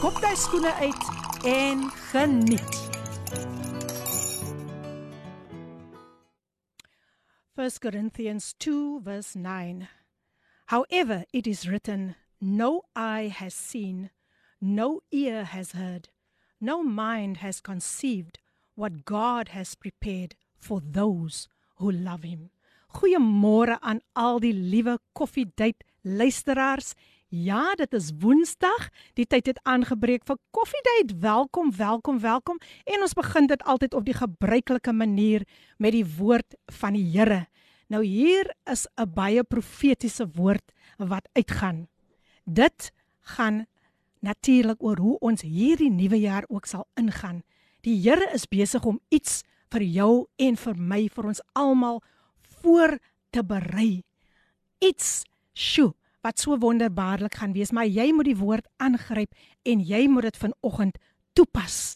skop jy skoene uit en geniet. 1 Corinthians 2 verse 9 However it is written no eye has seen no ear has heard no mind has conceived what God has prepared for those who love him Goeiemôre aan al die liewe koffiedייט luisteraars. Ja, dit is Woensdag. Die tyd het aangebreek vir koffiedייט. Welkom, welkom, welkom. En ons begin dit altyd op die gebruikelike manier met die woord van die Here. Nou hier is 'n baie profetiese woord wat uitgaan. Dit gaan natuurlik oor hoe ons hierdie nuwe jaar ook sal ingaan. Die Here is besig om iets vir jou en vir my, vir ons almal voor te berei. Iets, sjoe, wat so wonderbaarlik gaan wees, maar jy moet die woord aangryp en jy moet dit vanoggend toepas.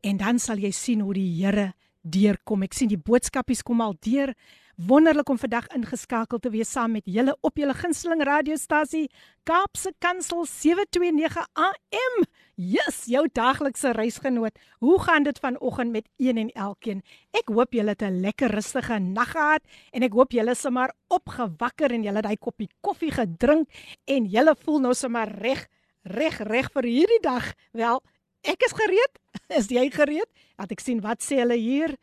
En dan sal jy sien hoe die Here deurkom. Ek sien die boodskapies kom al deur. Wonderlik om vandag ingeskakel te wees saam met julle op julle gunsteling radiostasie Kaapse Kansel 729 AM. Yes, jou daglikse reisgenoot. Hoe gaan dit vanoggend met een en elkeen? Ek hoop julle het 'n lekker rustige nag gehad en ek hoop julle is sommer opgewakker en julle het daai koppie koffie gedrink en julle voel nou sommer reg, reg, reg vir hierdie dag. Wel, ek is gereed. Is jy gereed? Laat ek sien wat sê hulle hier.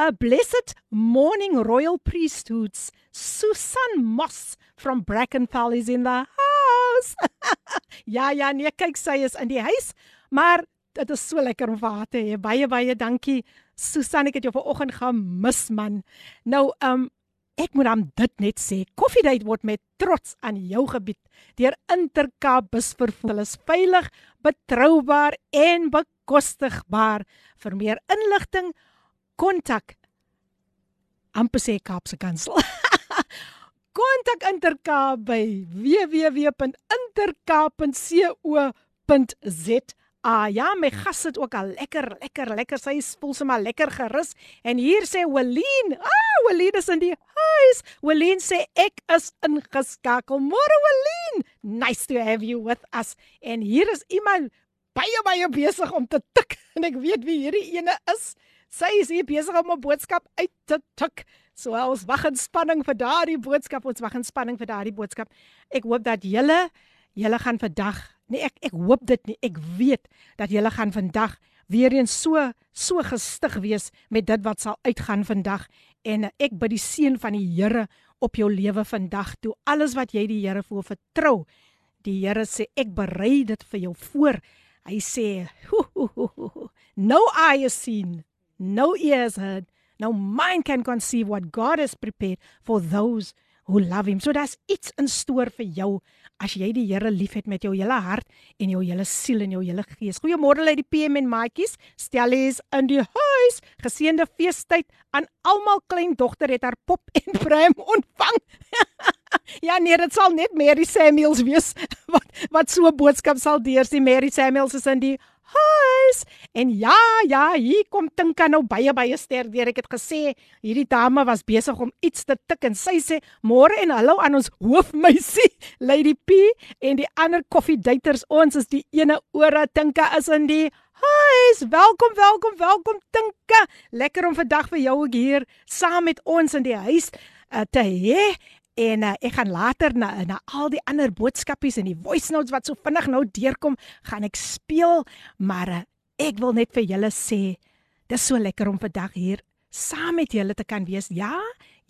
A blessed morning royal priesthoods. Susan Moss from Brackenfell is in the house. ja ja, nee, kyk sy is in die huis, maar dit is so lekker om vir haar te hê. Baie baie dankie. Susan, ek het jou vanoggend gemis man. Nou, um ek moet dan dit net sê. Coffee Date word met trots aan jou gebied deur Intercape busvervoer. Hulle is veilig, betroubaar en bekostigbaar. Vir meer inligting kontak amper sê Kaapse Kansel. kontak Intercape by www.intercape.co.za. Ah ja, my gas sit ook al lekker, lekker, lekker. Sy voel sommer lekker gerus. En hier sê Weline, ah, Weline is in die huis. Weline sê ek is ingeskakel. Môre Weline. Nice to have you with us. En hier is iemand baie baie besig om te tik en ek weet wie hierdie ene is. Sy is hier besig om 'n boodskap uit te tik. So ons wag in spanning vir daardie boodskap. Ons wag in spanning vir daardie boodskap. Ek hoop dat julle julle gaan vandag, nee ek ek hoop dit nie. Ek weet dat julle gaan vandag weer eens so so gestig wees met dit wat sal uitgaan vandag en ek bid die seën van die Here op jou lewe vandag toe alles wat jy die Here voor vertrou. Die Here sê ek berei dit vir jou voor. Hy sê, ho, ho, ho, "No eye has seen, no ears heard, no mind can conceive what God has prepared for those who love him. So daar's iets in stoor vir jou as jy die Here liefhet met jou hele hart en jou hele siel en jou hele gees. Goeiemôre uit die PM en maatjies. Stellies in die huis. Geseënde feestyd aan almal kleindogter het haar pop en pram ontvang. ja nee, dit sal net Mary Samuels wees wat wat so 'n boodskap sal deursien. Mary Samuels is in die huis. En ja, ja, hier kom Tinka nou baie baie sterk deur. Ek het gesê hierdie dame was besig om iets te tik en sy sê môre en hallo aan ons hoofmeisie Lady P en die ander koffiedaters. Ons is die ene ore Tinka is in die huis. Welkom, welkom, welkom Tinka. Lekker om vandag vir jou hier saam met ons in die huis uh, te hê. En uh, ek gaan later na na al die ander boodskapies en die voice notes wat so vinnig nou deurkom, gaan ek speel, maar uh, ek wil net vir julle sê, dis so lekker om vandag hier saam met julle te kan wees. Ja,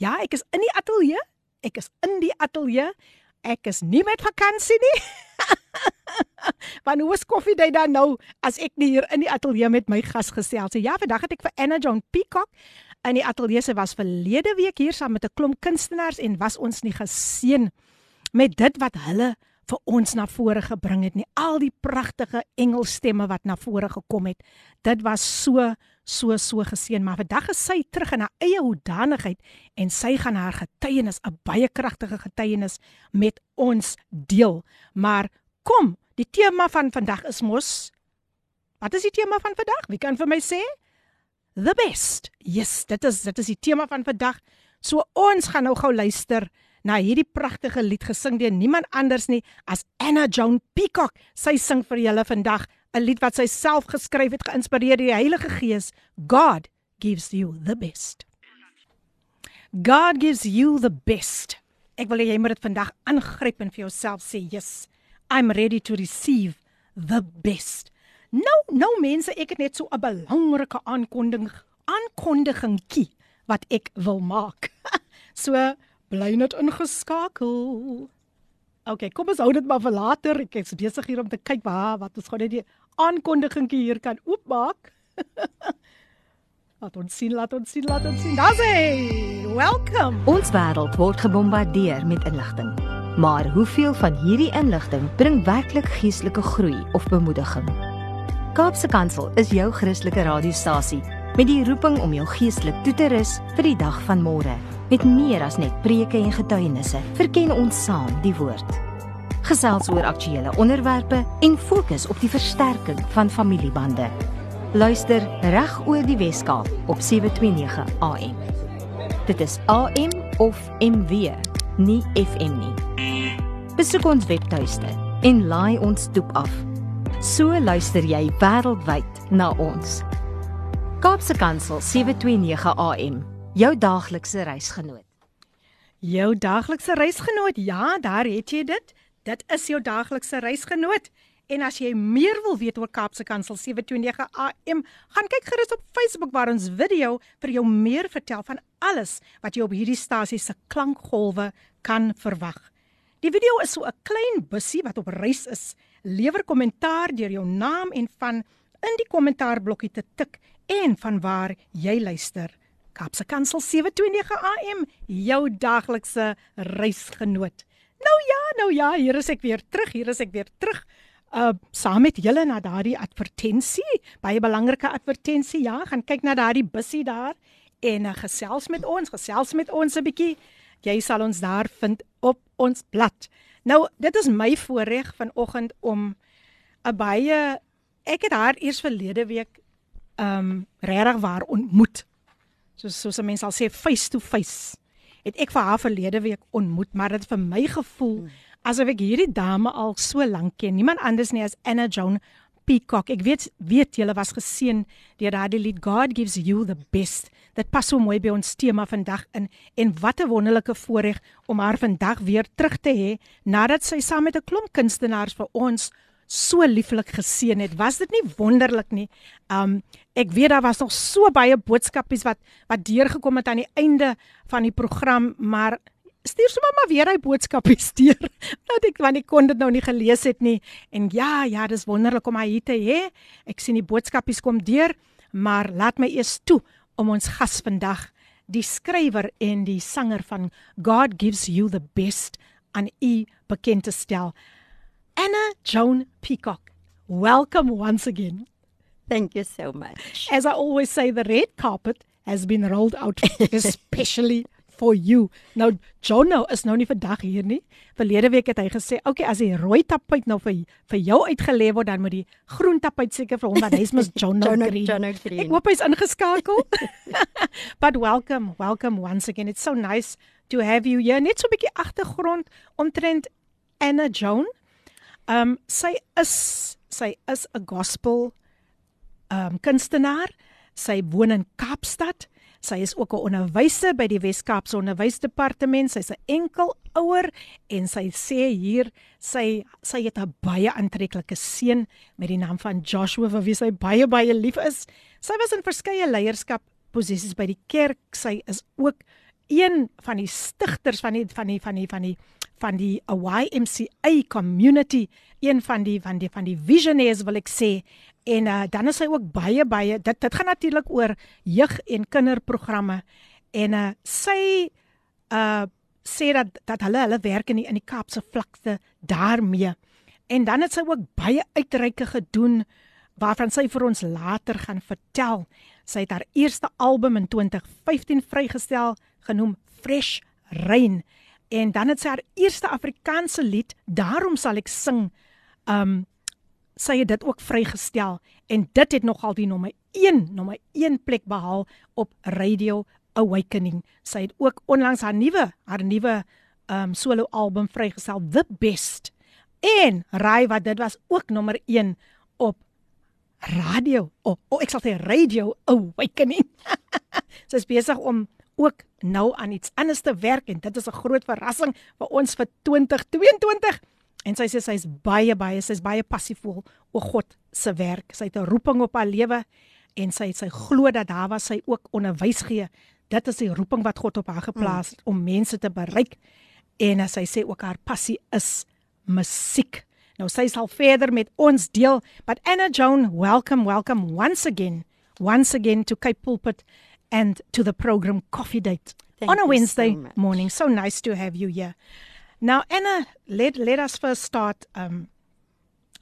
ja, ek is in die ateljee. Ek is in die ateljee. Ek is nie met vakansie nie. Hoe is koffie date dan nou as ek nie hier in die ateljee met my gas gesels nie? Ja, vandag het ek vir Anna John Peacock in die ateljee se was verlede week hier saam met 'n klomp kunstenaars en was ons nie geseën met dit wat hulle vir ons na vore gebring het nie. Al die pragtige engelstemme wat na vore gekom het. Dit was so so so geseën, maar vandag is sy terug in haar eie hoedanigheid en sy gaan haar getuienis, 'n baie kragtige getuienis met ons deel. Maar kom, die tema van vandag is mos Wat is die tema van vandag? Wie kan vir my sê? The best. Yes, dit is dit is die tema van vandag. So ons gaan nou gou luister na hierdie pragtige lied gesing deur niemand anders nie as Anna Joan Peacock. Sy sing vir julle vandag 'n lied wat sy self geskryf het, geïnspireer deur die Heilige Gees. God gives you the best. God gives you the best. Ek wil hê jy moet dit vandag aangryp en vir jouself sê, "Yes, I'm ready to receive the best." Nou, nou mense, ek het net so 'n belangrike aankondiging, aankondigingkie wat ek wil maak. so bly net ingeskakel. OK, kom ons hou dit maar vir later. Ek is besig hier om te kyk waar wat ons gou net die aankondigingkie hier kan oopmaak. laat ons sien, laat ons sien, laat ons sien. Daar's hy. Welcome. Ons wêreld word gebombardeer met inligting. Maar hoeveel van hierdie inligting bring werklik geestelike groei of bemoediging? Kaapse Kansel is jou Christelike radiostasie met die roeping om jou geestelik toe te rus vir die dag van môre. Met meer as net preke en getuienisse, verken ons saam die woord. Gesels oor aktuelle onderwerpe en fokus op die versterking van familiebande. Luister reg oor die Weskaap op 729 AM. Dit is AM of MW, nie FM nie. Besoek ons webtuiste en laai ons toep af. So luister jy wêreldwyd na ons. Kaapse Kansel 729 AM jou daaglikse reisgenoot. Jou daaglikse reisgenoot. Ja, daar het jy dit. Dit is jou daaglikse reisgenoot. En as jy meer wil weet oor Kaapse Kansel 729 AM, gaan kyk gerus op Facebook waar ons video vir jou meer vertel van alles wat jy op hierdie stasie se klankgolwe kan verwag. Die video is so 'n klein bussie wat op reis is. Lewer kommentaar deur jou naam en van in die kommentaarblokkie te tik en van waar jy luister. Kapse Kansel 729 AM, jou daglikse reisgenoot. Nou ja, nou ja, hier is ek weer terug, hier is ek weer terug. Uh saam met julle na daardie advertensie, baie belangrike advertensie. Ja, gaan kyk na daardie bussie daar en uh, gesels met ons, gesels met ons 'n bietjie. Jy sal ons daar vind op ons blad. Nou, dit is my voorreg vanoggend om 'n baie ek het haar eers verlede week ehm um, regtig waar ontmoet soos soos 'n mens sal sê face to face het ek vir haar verlede week ontmoet maar dit vir my gevoel hmm. asof ek hierdie dame al so lank ken niemand anders nie as Anna Joan Peacock ek weet weet julle was geseën deur daardie lied God gives you the best dit pas so mooi by ons tema vandag in en wat 'n wonderlike voorreg om haar vandag weer terug te hê nadat sy saam met 'n klomp kunstenaars vir ons so lieflik geseën het. Was dit nie wonderlik nie? Um ek weet daar was nog so baie boodskapies wat wat deurgekom het aan die einde van die program, maar stuur sommer maar weer hy boodskapies deur. Dat ek want ek kon dit nou nie gelees het nie. En ja, ja, dis wonderlik om hier te hê. Ek sien die boodskapies kom deur, maar laat my eers toe om ons gas vandag, die skrywer en die sanger van God Gives You the Best aan u bekend te stel. Anna Joan Peacock, welcome once again. Thank you so much. As I always say, the red carpet has been rolled out especially for you. Nou Jono is nou nie vandag hier nie. Verlede week het hy gesê, "Oké, okay, as die rooi tapuit nou vir vir jou uitgelê word, dan moet die groen tapuit seker vir hom want hy's mos Jono, Jono Green." Jono Green. Ek hoop hy's ingeskakel. But welcome, welcome once again. It's so nice to have you here. Net so 'n bietjie agtergrond omtrent Anna Joan. Um, sy is sy is 'n gospel um, kunstenaar. Sy woon in Kaapstad. Sy is ook 'n onderwyser by die Wes-Kaapse Onderwysdepartement. Sy's 'n enkel ouer en sy sê hier sy sy het 'n baie aantreklike seun met die naam van Joshua vir wie sy baie baie lief is. Sy was in verskeie leierskap posisies by die kerk. Sy is ook een van die stigters van die van die van die van die van die YMCA community, een van die van die van die visionaries wil ek sê. En uh, dan is hy ook baie baie dit dit gaan natuurlik oor jeug en kinderprogramme en uh, sy uh sê dat dat hulle hulle werk in die in die Kaapse vlakte daarmee. En dan het sy ook baie uitreike gedoen waarvan sy vir ons later gaan vertel. Sy het haar eerste album in 2015 vrygestel genoem Fresh Rain en dan het sy haar eerste Afrikaanse lied Daarom sal ek sing um sy het dit ook vrygestel en dit het nogal die nommer 1 nommer 1 plek behaal op Radio Awakening. Sy het ook onlangs haar nuwe haar nuwe um solo album vrygestel The Best. En raai wat dit was ook nommer 1 op radio. O, oh, oh, ek sal sê Radio Awakening. sy is besig om ook nou aan iets anders te werk en dit is 'n groot verrassing vir ons vir 2022. En sy sê sy's baie baie sy's baie passievol oor God se werk. Sy het 'n roeping op haar lewe en sy sy glo dat daar was sy ook onderwys gee. Dit is die roeping wat God op haar geplaas het mm. om mense te bereik. En as sy sê ook haar passie is musiek. Nou sy sal verder met ons deel. But Anna Joan, welcome, welcome once again. Once again to Cape Pulpit and to the program Coffee Date Thank on a Wednesday so morning. So nice to have you here. Now, Anna, let let us first start. Um,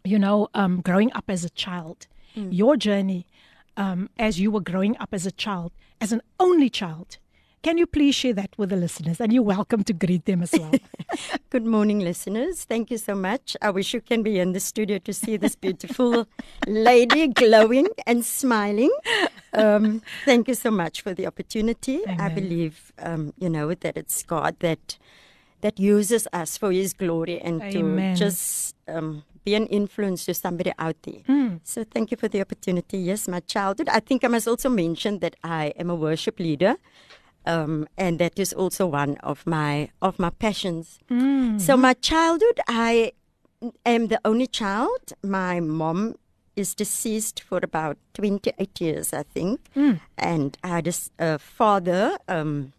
you know, um, growing up as a child, mm. your journey um, as you were growing up as a child, as an only child. Can you please share that with the listeners? And you're welcome to greet them as well. Good morning, listeners. Thank you so much. I wish you can be in the studio to see this beautiful lady glowing and smiling. Um, thank you so much for the opportunity. Amen. I believe, um, you know, that it's God that that uses us for His glory and Amen. to just um, be an influence to somebody out there. Mm. So thank you for the opportunity. Yes, my childhood. I think I must also mention that I am a worship leader. Um, and that is also one of my of my passions. Mm. So my childhood, I am the only child. My mom is deceased for about 28 years, I think. Mm. And I had a father. Um,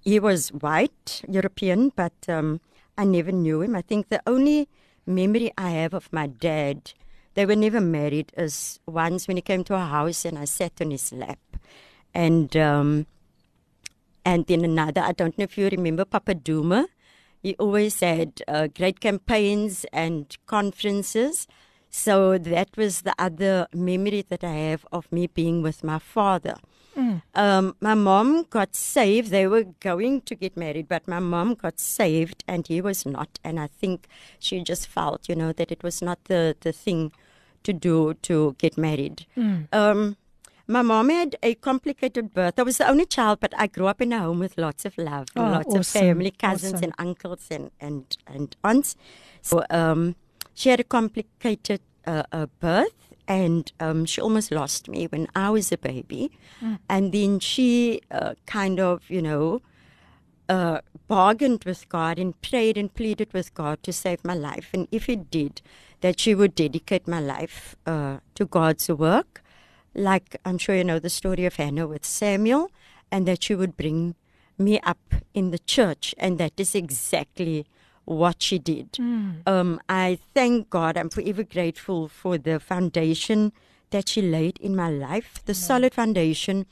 he was white, European, but um, I never knew him. I think the only memory I have of my dad, they were never married, is once when he came to our house and I sat on his lap. And um, and then another, I don't know if you remember Papa Duma. He always had uh, great campaigns and conferences. So that was the other memory that I have of me being with my father. Um, my mom got saved. They were going to get married, but my mom got saved and he was not. And I think she just felt, you know, that it was not the, the thing to do to get married. Um, my mom had a complicated birth. I was the only child, but I grew up in a home with lots of love, Oh, lots of family, cousins, awesome. and uncles, and, and, and aunts. So um, she had a complicated uh, uh, birth, and um, she almost lost me when I was a baby. And then she uh, kind of, you know, uh, bargained with God and prayed and pleaded with God to save my life. And if He did, that she would dedicate my life uh, to God's work. Like I'm sure you know the story of Hannah with Samuel, and that she would bring me up in the church. And that is exactly what she did. Um, I thank God. I'm forever grateful for the foundation that she laid in my life, the solid foundation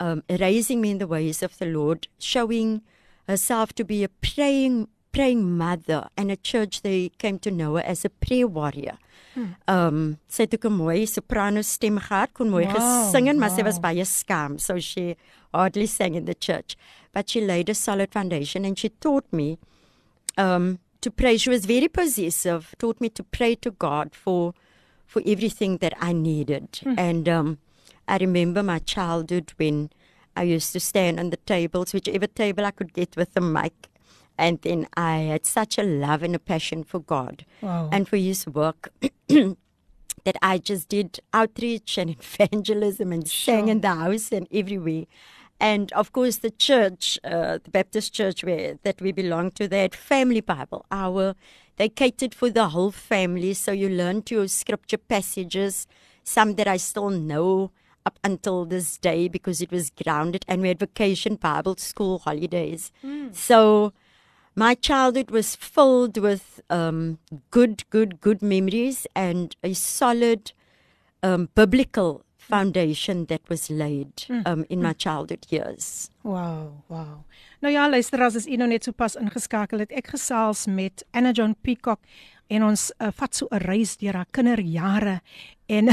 um, raising me in the ways of the Lord, showing herself to be a praying praying mother and a church they came to know her as a prayer warrior. Um sy het ook 'n mooi soprano stem gehad, kon mooi Wow, gesing en maar sy was wow. baie skaam, so she hardly sang in the church. But she laid a solid foundation and she taught me um, to pray. She was very possessive, taught me to pray to God for for everything that I needed. And um, I remember my childhood when I used to stand on the tables, whichever table I could get with a mic. And then I had such a love and a passion for God Wow. and for His work that I just did outreach and evangelism and sang in the house and everywhere. And of course, the church, uh, the Baptist church where that we belong to, they had family Bible hour. They catered for the whole family, so you learned your scripture passages, some that I still know up until this day because it was grounded. And we had vacation Bible school holidays. So my childhood was filled with um, good, good, good memories and a solid um, biblical foundation that was laid Hmm. um, in my childhood years. Wow, wow. Nou ja, luister as u nou net so pas ingeskakel het, ek gesels met Anna John Peacock en ons uh, vat so 'n reis deur haar kinderjare en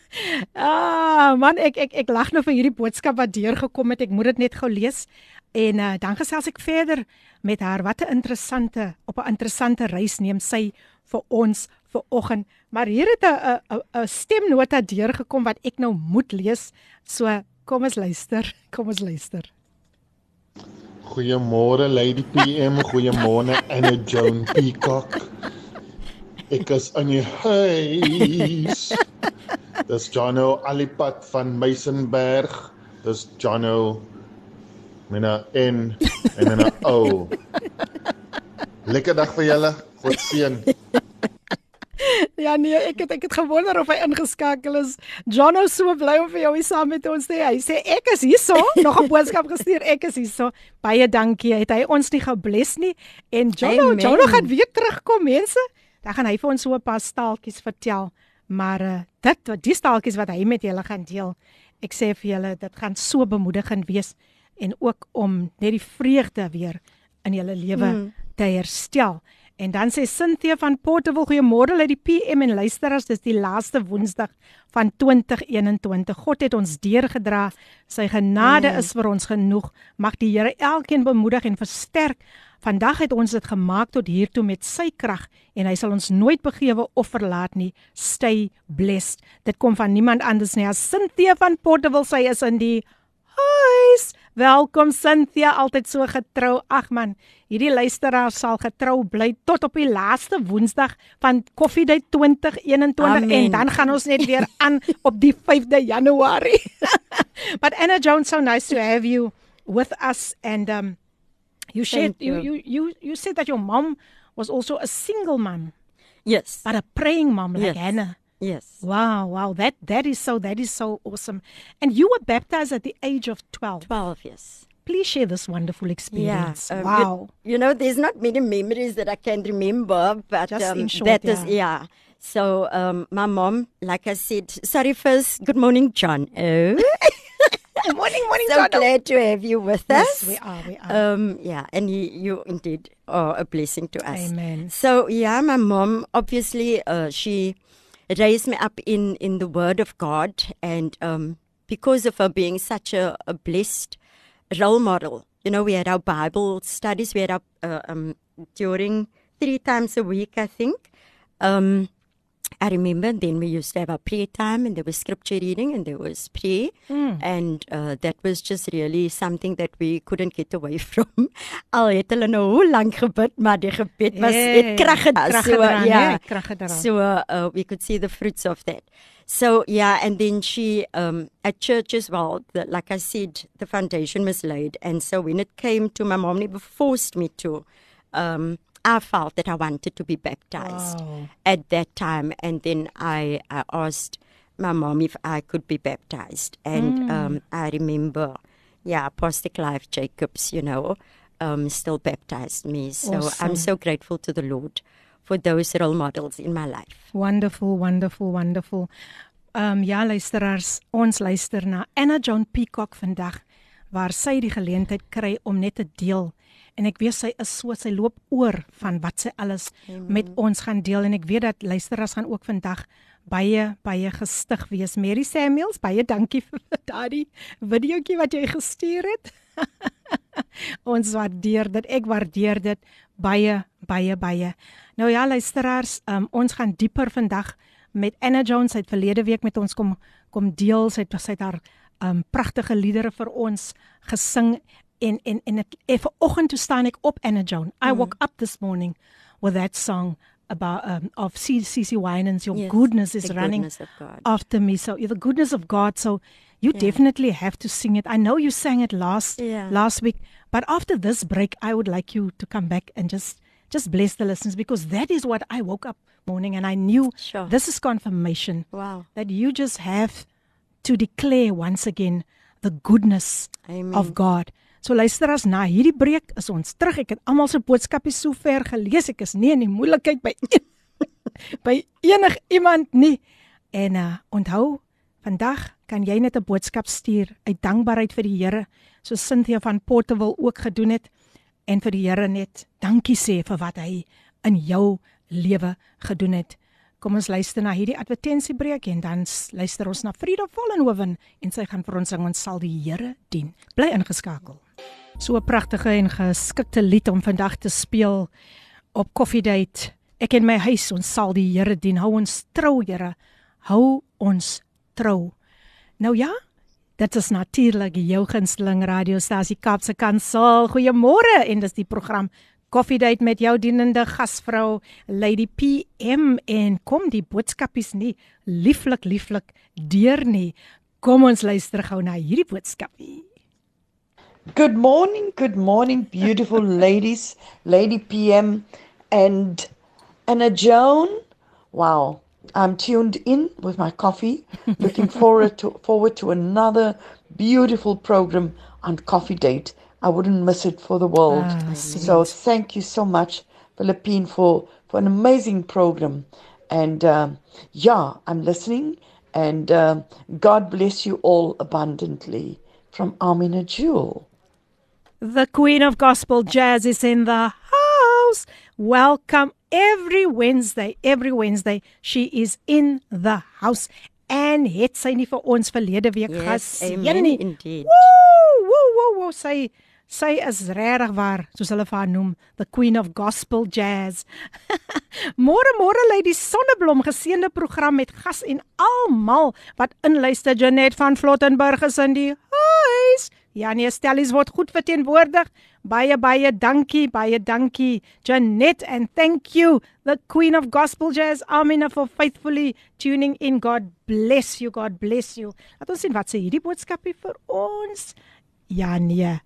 ah man ek ek ek lag nou vir hierdie boodskap wat deurgekom het. Ek moet dit net gou lees. En uh, dan gesels ek verder met haar. Wat 'n interessante op 'n interessante reis neem sy vir ons vir oggend. Maar hier het 'n 'n 'n stemnota deurgekom wat ek nou moet lees. So kom ons luister. Kom ons luister. Goeiemôre Lady PM, goeiemôre Anna Joan Peacock. Ek is in die huis. Dis Jono Alipad van Meisenberg. Dis Jono met 'n N en 'n O. Lekker dag vir julle. God seën. Ja nee, ek het ek het gewonder of hy ingeskakel is. Is so bly om vir jou hier saam met ons te hê. Hy sê ek is hierso, nog 'n boodskap gestuur. Ek is hierso. Baie dankie. Het hy ons nie gebless nie. En Amen. John gaan weer terugkom, mense. Dan gaan hy vir ons so 'n paar staaltjies vertel. Maar uh, dit wat die staaltjies wat hy met julle gaan deel, ek sê vir julle, dit gaan so bemoedigend wees en ook om net die vreugde weer in julle lewe mm. te herstel. En dan sê Cynthia van Portable goeiemôre uit die PM en luisteraars dis die laaste Woensdag van 2021. God het ons deurgedra. Sy genade Amen. is vir ons genoeg. Mag die Here elkeen bemoedig en versterk. Vandag het ons dit gemaak tot hiertoe met sy krag en hy sal ons nooit begewe of verlaat nie. Stay blessed. Dit kom van niemand anders nie as Cynthia van Portable. Sy is in die huis. Welkom Cynthia, altyd so getrou. Ag man, hierdie luisteraar sal getrou bly tot op die laaste Woensdag van Koffiedייט 2021 Amen. en dan gaan ons net weer aan op die 5de Januarie. But Anna Jones, so nice to have you with us and um you shared you. you. you you you said that your mom was also a single mom, Yes. but a praying mom like Yes. Hannah. Yes. Wow, wow, that that is so that is so awesome. And you were baptized at the age of 12. 12 years. Please share this wonderful experience. um, wow. You, you know, there's not many memories that I can remember, but Just um, in short, that is yeah. yeah. So um, my mom, like I said, sorry first. Good morning, John. Oh, morning, morning, so glad to have you with us. Yes, we are, we are. Um, yeah, and you, you indeed are a blessing to us. Amen. So yeah, my mom obviously uh, she raised me up in in the Word of God, and um, because of her being such a, a blessed role model, you know, we had our Bible studies. We had our uh, um, during three times a week, I think. Um, I remember then we used to have our prayer time and there was scripture reading and there was prayer. And uh, that was just really something that we couldn't get away from. Al het hulle nou hoe lank gebid, maar die gebed was Hey, het krag. So, gedra, yeah. krag. So uh, we could see the fruits of that. So yeah, and then she um, at church as well. The, like I said, the foundation was laid, and so when it came to my mom, never forced me to. Um, I felt that I wanted to be baptized Wow. at that time, and then I, I asked my mom if I could be baptized, and um, I remember, yeah, Pastor Clive Jacobs, you know, um, still baptized me. So Awesome. I'm so grateful to the Lord for those role models in my life. Wonderful, wonderful, wonderful. Um ja, luisteraars, ons luister na Anna John Peacock vandag waar sy die geleentheid kry om net te deel. En ek weet sy is so sy loop oor van wat sy alles Amen. met ons gaan deel en ek weet dat luisteraars gaan ook vandag baie baie gestig wees. Mary Samuels, baie dankie vir daardie videoetjie wat jy gestuur het. ons waardeer dit. Ek waardeer dit baie baie baie. Nou ja, luisteraars, um, ons gaan dieper vandag met Anna Jones uit verlede week met ons kom kom deel. Sy het sy het haar um pragtige liedere vir ons gesing en en ek en vanoggend toe staan ek op Anna Jones. I woke up this morning with that song about um of CeCe Winans your Yes, goodness is running goodness after me. So the goodness of God. So you definitely have to sing it. I know you sang it last Yeah. last week, but after this break, I would like you to come back and just just bless the listeners because that is what I woke up morning and I knew Sure. this is confirmation Wow. that you just have to declare once again the goodness Amen. of God. So luister as na hierdie breek is ons terug. Ek het almal se boodskapies so ver gelees. Ek is nie in die moeilikheid by een, by enig iemand nie. En uh onthou Vandag kan jy net 'n boodskap stuur uit dankbaarheid vir die Here, so Cynthia van Portable ook gedoen het en vir die Here net dankie sê vir wat hy in jou lewe gedoen het. Kom ons luister na hierdie advertensiebreek en dan luister ons na Frida Vollenhoven en sy gaan vir ons sing ons sal die Here dien. Bly ingeskakel. So 'n pragtige en geskikte lied om vandag te speel op Coffee Date. Ek en my huis ons sal die Here dien. Hou ons trou, Here. Hou ons trou. Nou ja, dit is natuurlik jou gunsteling radiostasie Kapse Kansel. Goeiemôre en dis die program Coffee Date met jou dienende gasvrou Lady PM en kom die boodskapies nie lieflik lieflik deur nie. Kom ons luister gou na hierdie boodskapie. Good morning, good morning, beautiful ladies, Lady PM and Anna Joan. Wow, I'm tuned in with my coffee, looking forward to forward to another beautiful program on Coffee Date. I wouldn't miss it for the world. Ah, so thank you so much, Philippine, for for an amazing program. And um, yeah, I'm listening. And um, God bless you all abundantly. From Amina Jewel. The Queen of Gospel Jazz is in the house. Welcome every Wednesday. Every Wednesday she is in the house. En het sy nie vir ons verlede week Yes, geseën amen nie. indeed. Woe, woe, woe, woe, sy sy is regtig waar, soos hulle vir haar noem, the Queen of Gospel Jazz. môre môre lê die Sonneblom geseënde program met gas en almal wat inluister Janet van Flottenburg is in die huis. Janie Stellies word goed verteenwoordig. Baie baie dankie, baie dankie Janet and thank you the Queen of Gospel Jazz Amina for faithfully tuning in. God bless you, God bless you. Laat ons sien wat sê hierdie boodskapie vir ons. Ja nee.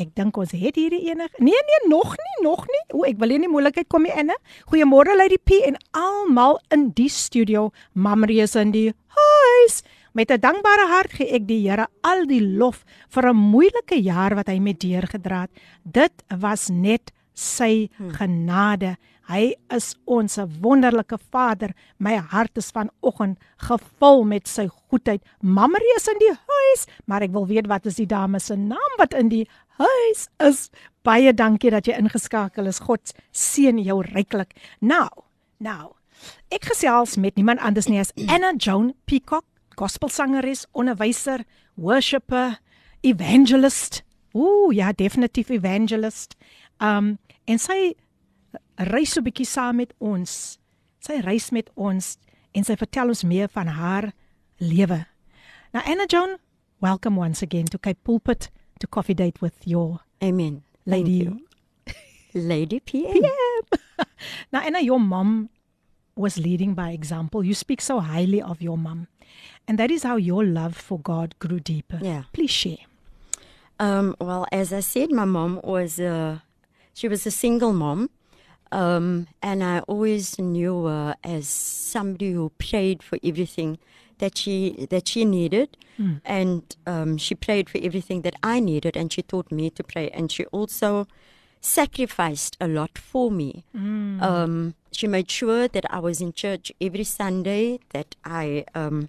Ek dink ons het hierdie enig. Nee nee, nog nie, nog nie. O, ek wil nie in moeilikheid kom nie inne. Goeiemôre Lady P en almal in die studio. Mamrie is in die huis. Met 'n dankbare hart gee ek die Here al die lof vir 'n moeilike jaar wat hy met deurgedra het. Dit was net sy genade. Hy is ons wonderlike Vader. My hart is vanoggend gevul met sy goedheid. Mamrie is in die huis, maar ek wil weet wat is die dame se naam wat in die huis is. Baie dankie dat jy ingeskakel is. God seën jou ryklik. Nou, nou. Ek gesels met niemand anders nie as Anna Joan Peacock, gospelsangeres, onderwyser, worshipper, evangelist. Ooh, ja, definitief evangelist. Um en sy reis so 'n bietjie saam met ons. Sy reis met ons en sy vertel ons meer van haar lewe. Now Anna Joan, welcome once again to Cape Pulpit to coffee date with your Amen. Lady. you. Lady PM. Now Anna, your mom was leading by example. You speak so highly of your mom. And that is how your love for God grew deeper. Yeah. Please share. Um, well, as I said, my mom was a, she was a single mom. Um, and I always knew her as somebody who prayed for everything that she that she needed, and um, she prayed for everything that I needed, and she taught me to pray, and she also sacrificed a lot for me. Um, she made sure that I was in church every Sunday, that I um,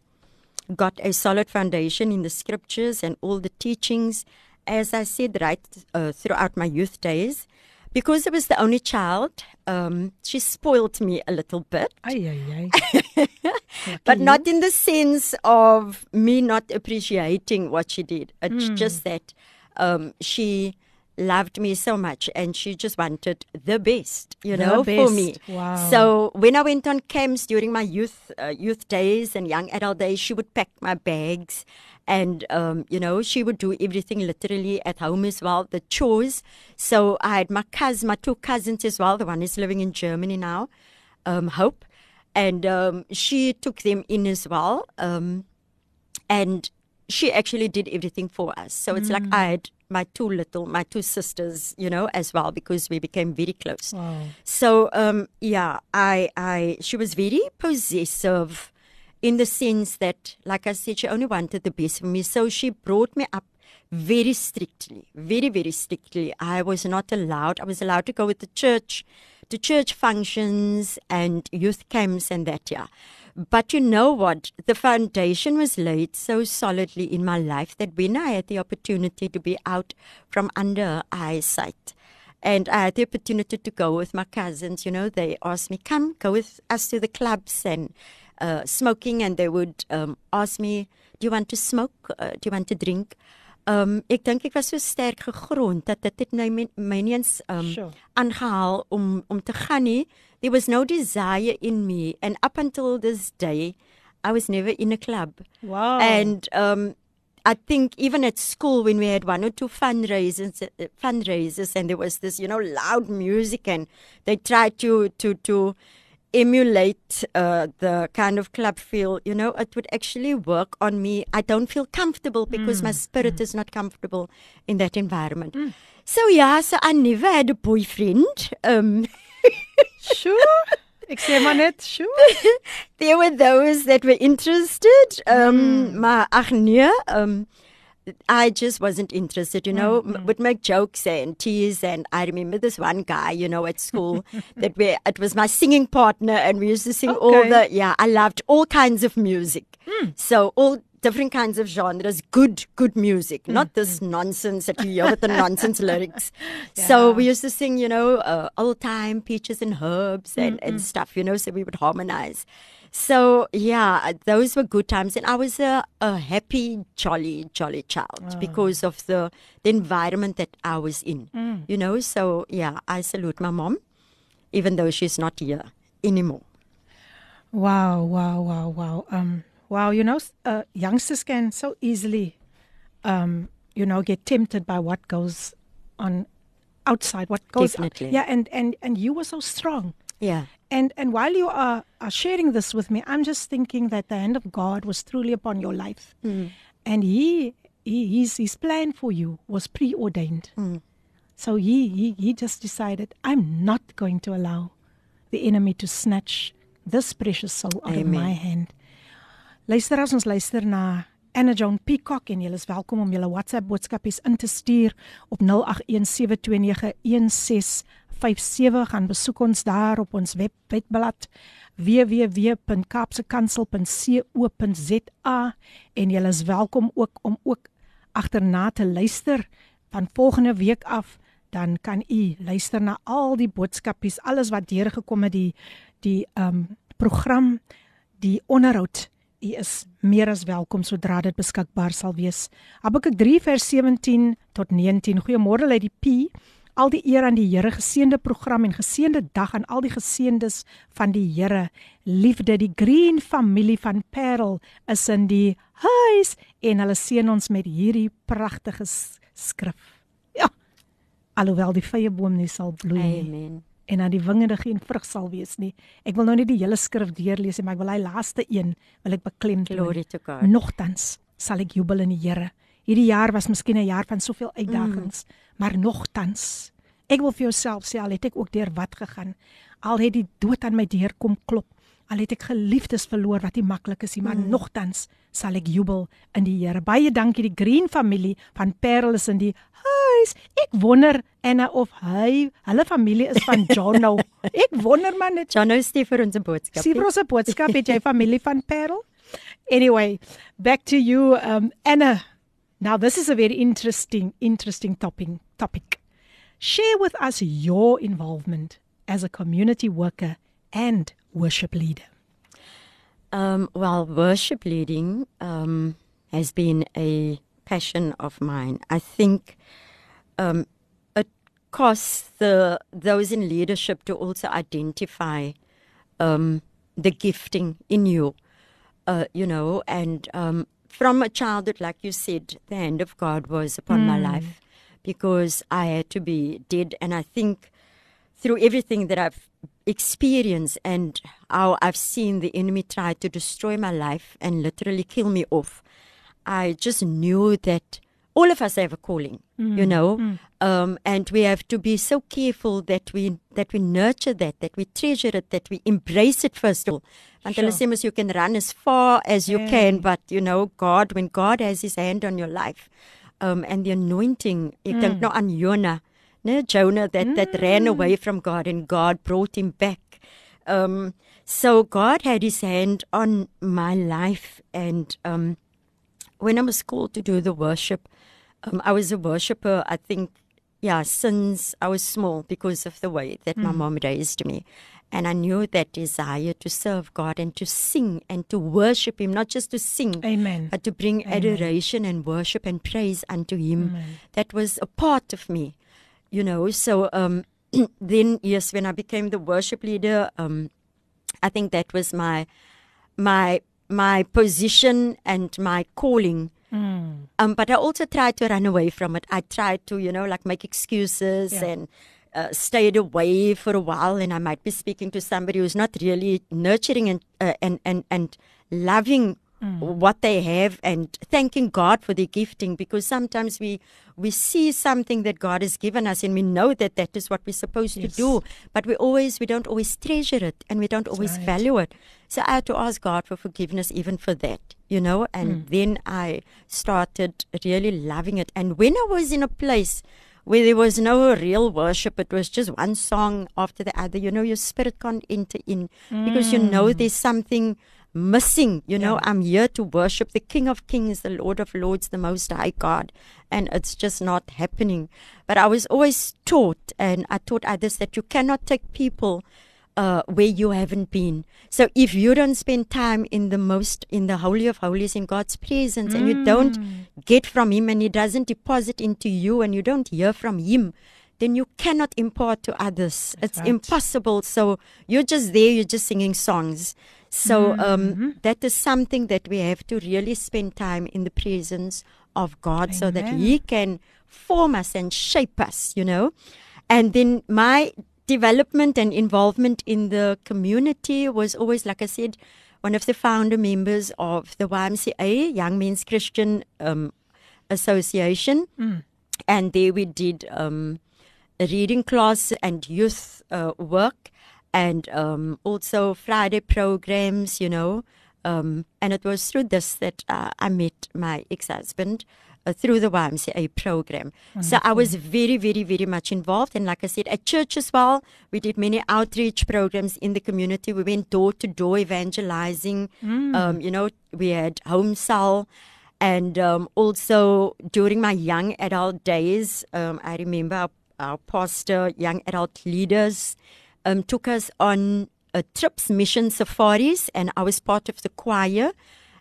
got a solid foundation in the scriptures and all the teachings, as I said, right uh, throughout my youth days. Because I was the only child, um, she spoiled me a little bit, Ay ay ay. but not in the sense of me not appreciating what she did. It's just that um, she loved me so much and she just wanted the best, you The know, for me. Wow. So when I went on camps during my youth uh, youth days and young adult days, she would pack my bags, and um, you know she would do everything literally at home as well, the chores. So I had my cousin, my two cousins as well. The one is living in Germany now, um, Hope, and um, she took them in as well. Um, and she actually did everything for us. So it's like I had my two little, my two sisters, you know, as well because we became very close. Wow. So um, yeah, I, I, she was very possessive, in the sense that, like I said, she only wanted the best for me. So she brought me up very strictly, very very strictly. I was not allowed. I was allowed to go with the church, to church functions and youth camps and that. Yeah, But you know what? The foundation was laid so solidly in my life that when I had the opportunity to be out from under eyesight, and I had the opportunity to go with my cousins, you know, they asked me, come, go with us to the clubs and uh, smoking, and they would um, ask me, do you want to smoke? Uh, do you want to drink? Um ek dink ek was so sterk gegrond dat dit het nou my, my nie eens um Sure. aangehaal om om te gaan nie. There was no desire in me and up until this day I was never in a club. Wow. And um I think even at school when we had one or two fundraisers uh, fundraisers and there was this you know loud music and they tried to to to emulate uh, the kind of club feel, you know, it would actually work on me. I don't feel comfortable because my spirit is not comfortable in that environment. So yeah, so I never had a boyfriend. Um, Sure. Ek sê maar net, sure. there were those that were interested. Um, Maar nee, um, I just wasn't interested, you know. m Would make jokes and tease, and I remember this one guy, you know, at school that we it was my singing partner, and we used to sing all the yeah. I loved all kinds of music, so all different kinds of genres, good good music, not this nonsense that you hear with the nonsense lyrics. So we used to sing, you know, uh, old time peaches and herbs and and stuff, you know. So we would harmonize. So yeah, those were good times, and I was a, a happy, jolly, jolly child because of the the environment that I was in. You know, so yeah, I salute my mom, even though she's not here anymore. Wow, wow, wow, wow. Um, wow, you know, uh, youngsters can so easily, um, you know, get tempted by what goes on outside, what goes. Definitely. Yeah, and and and you were so strong. Yeah, And and while you are, are sharing this with me, I'm just thinking that the hand of God was truly upon your life, and He, he His His plan for you was preordained. So he, he he just decided, I'm not going to allow the enemy to snatch this precious soul out of my hand. Luister as ons luister na Anna John Peacock en julle is welkom om julle WhatsApp boodskapies in te stuur op 0817291657 gaan besoek ons daar op ons web webblad www.kapsekansel.co.za en julle is welkom ook om ook agterna te luister. Van volgende week af dan kan u luister na al die boodskapies alles wat deurgekom het die die um program die onderhoud u is meer as welkom sodra dit beskikbaar sal wees. Habakuk 3 vers 17 tot 19 goeiemôre uit die P. Al die eer aan die Here geseënde program en geseënde dag aan al die geseëndes van die Here. Liefde die green familie van Parel is in die huis en hulle seën ons met hierdie pragtige skrif. Ja alhoewel die vrye boom nie sal bloei nie. Amen. En aan die wingerde geen vrug sal wees nie. Ek wil nou nie die hele skrif deurlees nie, maar ek wil hy laaste een wil ek beklemtoon. Nogtans sal ek jubel in die Here. Hierdie jaar was miskien 'n jaar van soveel uitdagings, mm. maar nogtans ek wil vir jouself sê al het ek ook deur wat gegaan. Al het die dood aan my deur kom klop, al het ek geliefdes verloor wat nie maklik is nie, maar mm. nogtans sal ek jubel in die Here. Baie dankie die Green familie van Parel is in die huis. Ek wonder Anna of hy, hulle familie is van Jono. ek wonder man net Jono stuur vir ons 'n boodskap. Ons 'n boodskap het jy familie van Parel? Anyway, back to you um Anna. Now this is a very interesting interesting topic topic. Share with us your involvement as a community worker and worship leader. Um, well, worship leading um, has been a passion of mine. I think um, it costs the those in leadership to also identify um, the gifting in you, uh, you know, and um, from a childhood, like you said, the hand of God was upon my life because I had to be dead, and I think through everything that I've experienced and how I've seen the enemy try to destroy my life and literally kill me off, I just knew that all of us have a calling, you know, um, and we have to be so careful that we that we nurture that, that we treasure it, that we embrace it first of all. Want hulle sê mos you can run as far as you can, but you know, God, when God has His hand on your life, um, and the anointing, ek dink nou aan Jonah, né, Jonah that that ran away from God and God brought him back. Um, So God had his hand on my life and um when I was called to do the worship, um, I was a worshiper, I think, yeah, since I was small because of the way that my mom raised me. And I knew that desire to serve God and to sing and to worship Him, not just to sing, Amen. but to bring adoration and worship and praise unto Him. That was a part of me, you know. So um, then, yes, when I became the worship leader, um, I think that was my my my position and my calling. Mm. Um, but I also tried to run away from it. I tried to, you know, like make excuses Yeah. and uh, stayed away for a while. And I might be speaking to somebody who's not really nurturing and uh, and and and loving Mm. what they have and thanking God for the gifting. Because sometimes we we see something that God has given us and we know that that is what we're supposed Yes. to do, but we always we don't always treasure it and we don't always right. value it. So I had to ask God for forgiveness even for that, you know. And mm. then I started really loving it. And when I was in a place where there was no real worship, it was just one song after the other. You know, your spirit can't enter in because you know mm. there's something missing. You know, I'm here to worship the King of Kings, the Lord of Lords, the Most High God, and it's just not happening. But I was always taught, and I taught others that you cannot take people uh, where you haven't been. So if you don't spend time in the most, in the holy of holies, in God's presence, and you don't get from Him, and He doesn't deposit into you, and you don't hear from Him, then you cannot impart to others. it's right. impossible. So you're just there, you're just singing songs. So um, that is something that we have to really spend time in the presence of God, so that He can form us and shape us. You know, and then my development and involvement in the community was always, like I said, one of the founder members of the YMCA, Young Men's Christian um, Association. And there we did um, reading class and youth uh, work and um, also Friday programs, you know. Um, and it was through this that uh, I met my ex husband uh, through the YMCA program. So I was very, very, very much involved. And like I said, at church as well, we did many outreach programs in the community. We went door to door evangelizing. Um, you know, we had home cell. And um, also during my young adult days, um, I remember our, pastor, young adult leaders, um, took us on uh, trips, mission safaris, and I was part of the choir.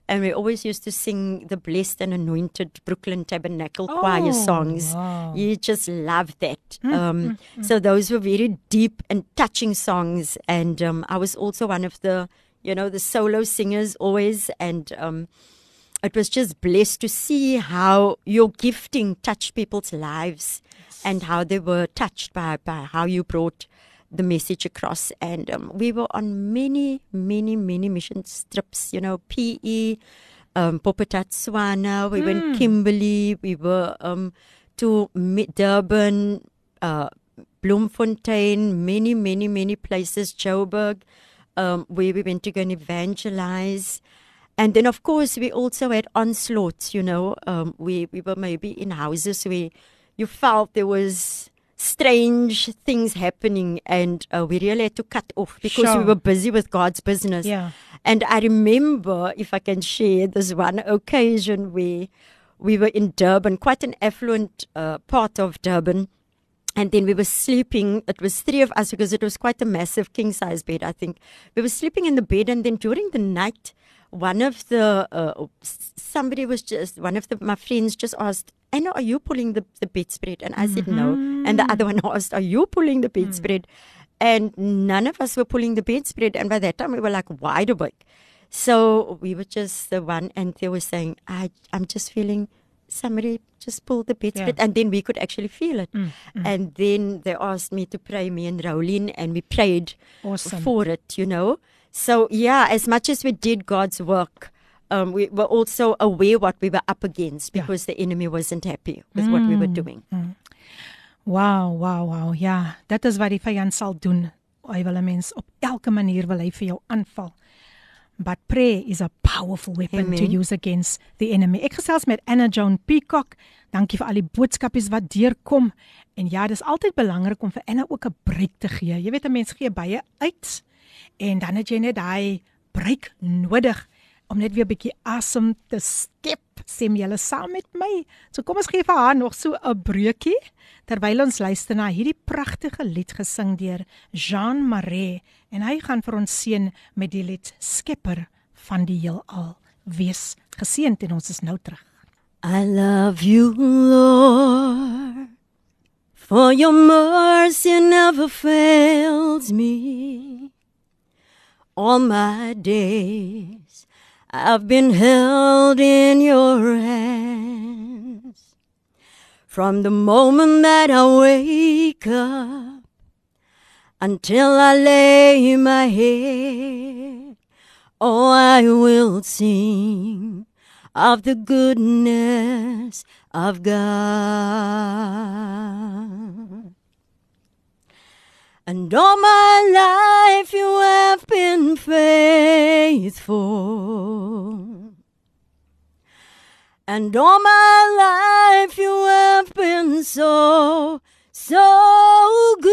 And we always used to sing the Blessed and Anointed Brooklyn Tabernacle choir Oh, songs. wow. You just love that. Um, so those were very deep and touching songs. And um, I was also one of the, you know, the solo singers always. And um, it was just blessed to see how your gifting touched people's lives and how they were touched by, by how you brought the message across. And um, we were on many, many, many mission trips, you know, PE, um, Bophuthatswana, we went Kimberley, we were um, to Durban, uh, Bloemfontein, many, many, many places, Joburg, um, where we went to go and evangelize. And then, of course, we also had onslaughts, you know. Um, we, we were maybe in houses where you felt there was strange things happening and uh, we really had to cut off because we were busy with God's business. Yeah. And I remember, if I can share, this one occasion where we were in Durban, quite an affluent uh, part of Durban. And then we were sleeping. It was three of us because it was quite a massive king size bed, I think. We were sleeping in the bed, and then during the night, one of the uh, somebody was just one of the, my friends just asked, "Anna, are you pulling the the bedspread?" And I said no. And the other mm-hmm. one asked, "Are you pulling the mm. bedspread?" And none of us were pulling the bedspread. And by that time, we were like wide awake. So we were just the one, and they were saying, "I I'm just feeling." Somebody just pulled the bedspread, Yeah. and then we could actually feel it. Mm, mm. And then they asked me to pray, me and Rowlene, and we prayed Awesome. for it, you know. So, yeah, as much as we did God's work, um, we were also aware what we were up against Yeah. because the enemy wasn't happy with what we were doing. Wow, wow, wow. Ja, dit is wat die vyand sal doen. Hy wil 'n mens op elke manier wil hy vir jou aanval. But prayer is a powerful weapon to Amen. use against the enemy. Ek gesels met Anna Joan Peacock. Dankie vir al die boodskapies wat deurkom. En ja, dis altyd belangrik om vir Anna ook 'n breek te gee. Jy weet 'n mens gee baie uit en dan het jy net daai breek nodig om net weer 'n bietjie asem te skep. Stem julle saam met my? So kom ons gee vir haar nog so 'n breekie terwyl ons luister na hierdie pragtige lied gesing deur Jean Marais en hy gaan vir ons seën met die lied Skepper van die heelal. Wees geseënd en ons is nou terug. I love you, Lord, for your mercy never fails me. All my days I've been held in your hands. From the moment that I wake up until I lay my head, oh, I will sing of the goodness of God. And all my life you have been faithful. And all my life you have been so, so good.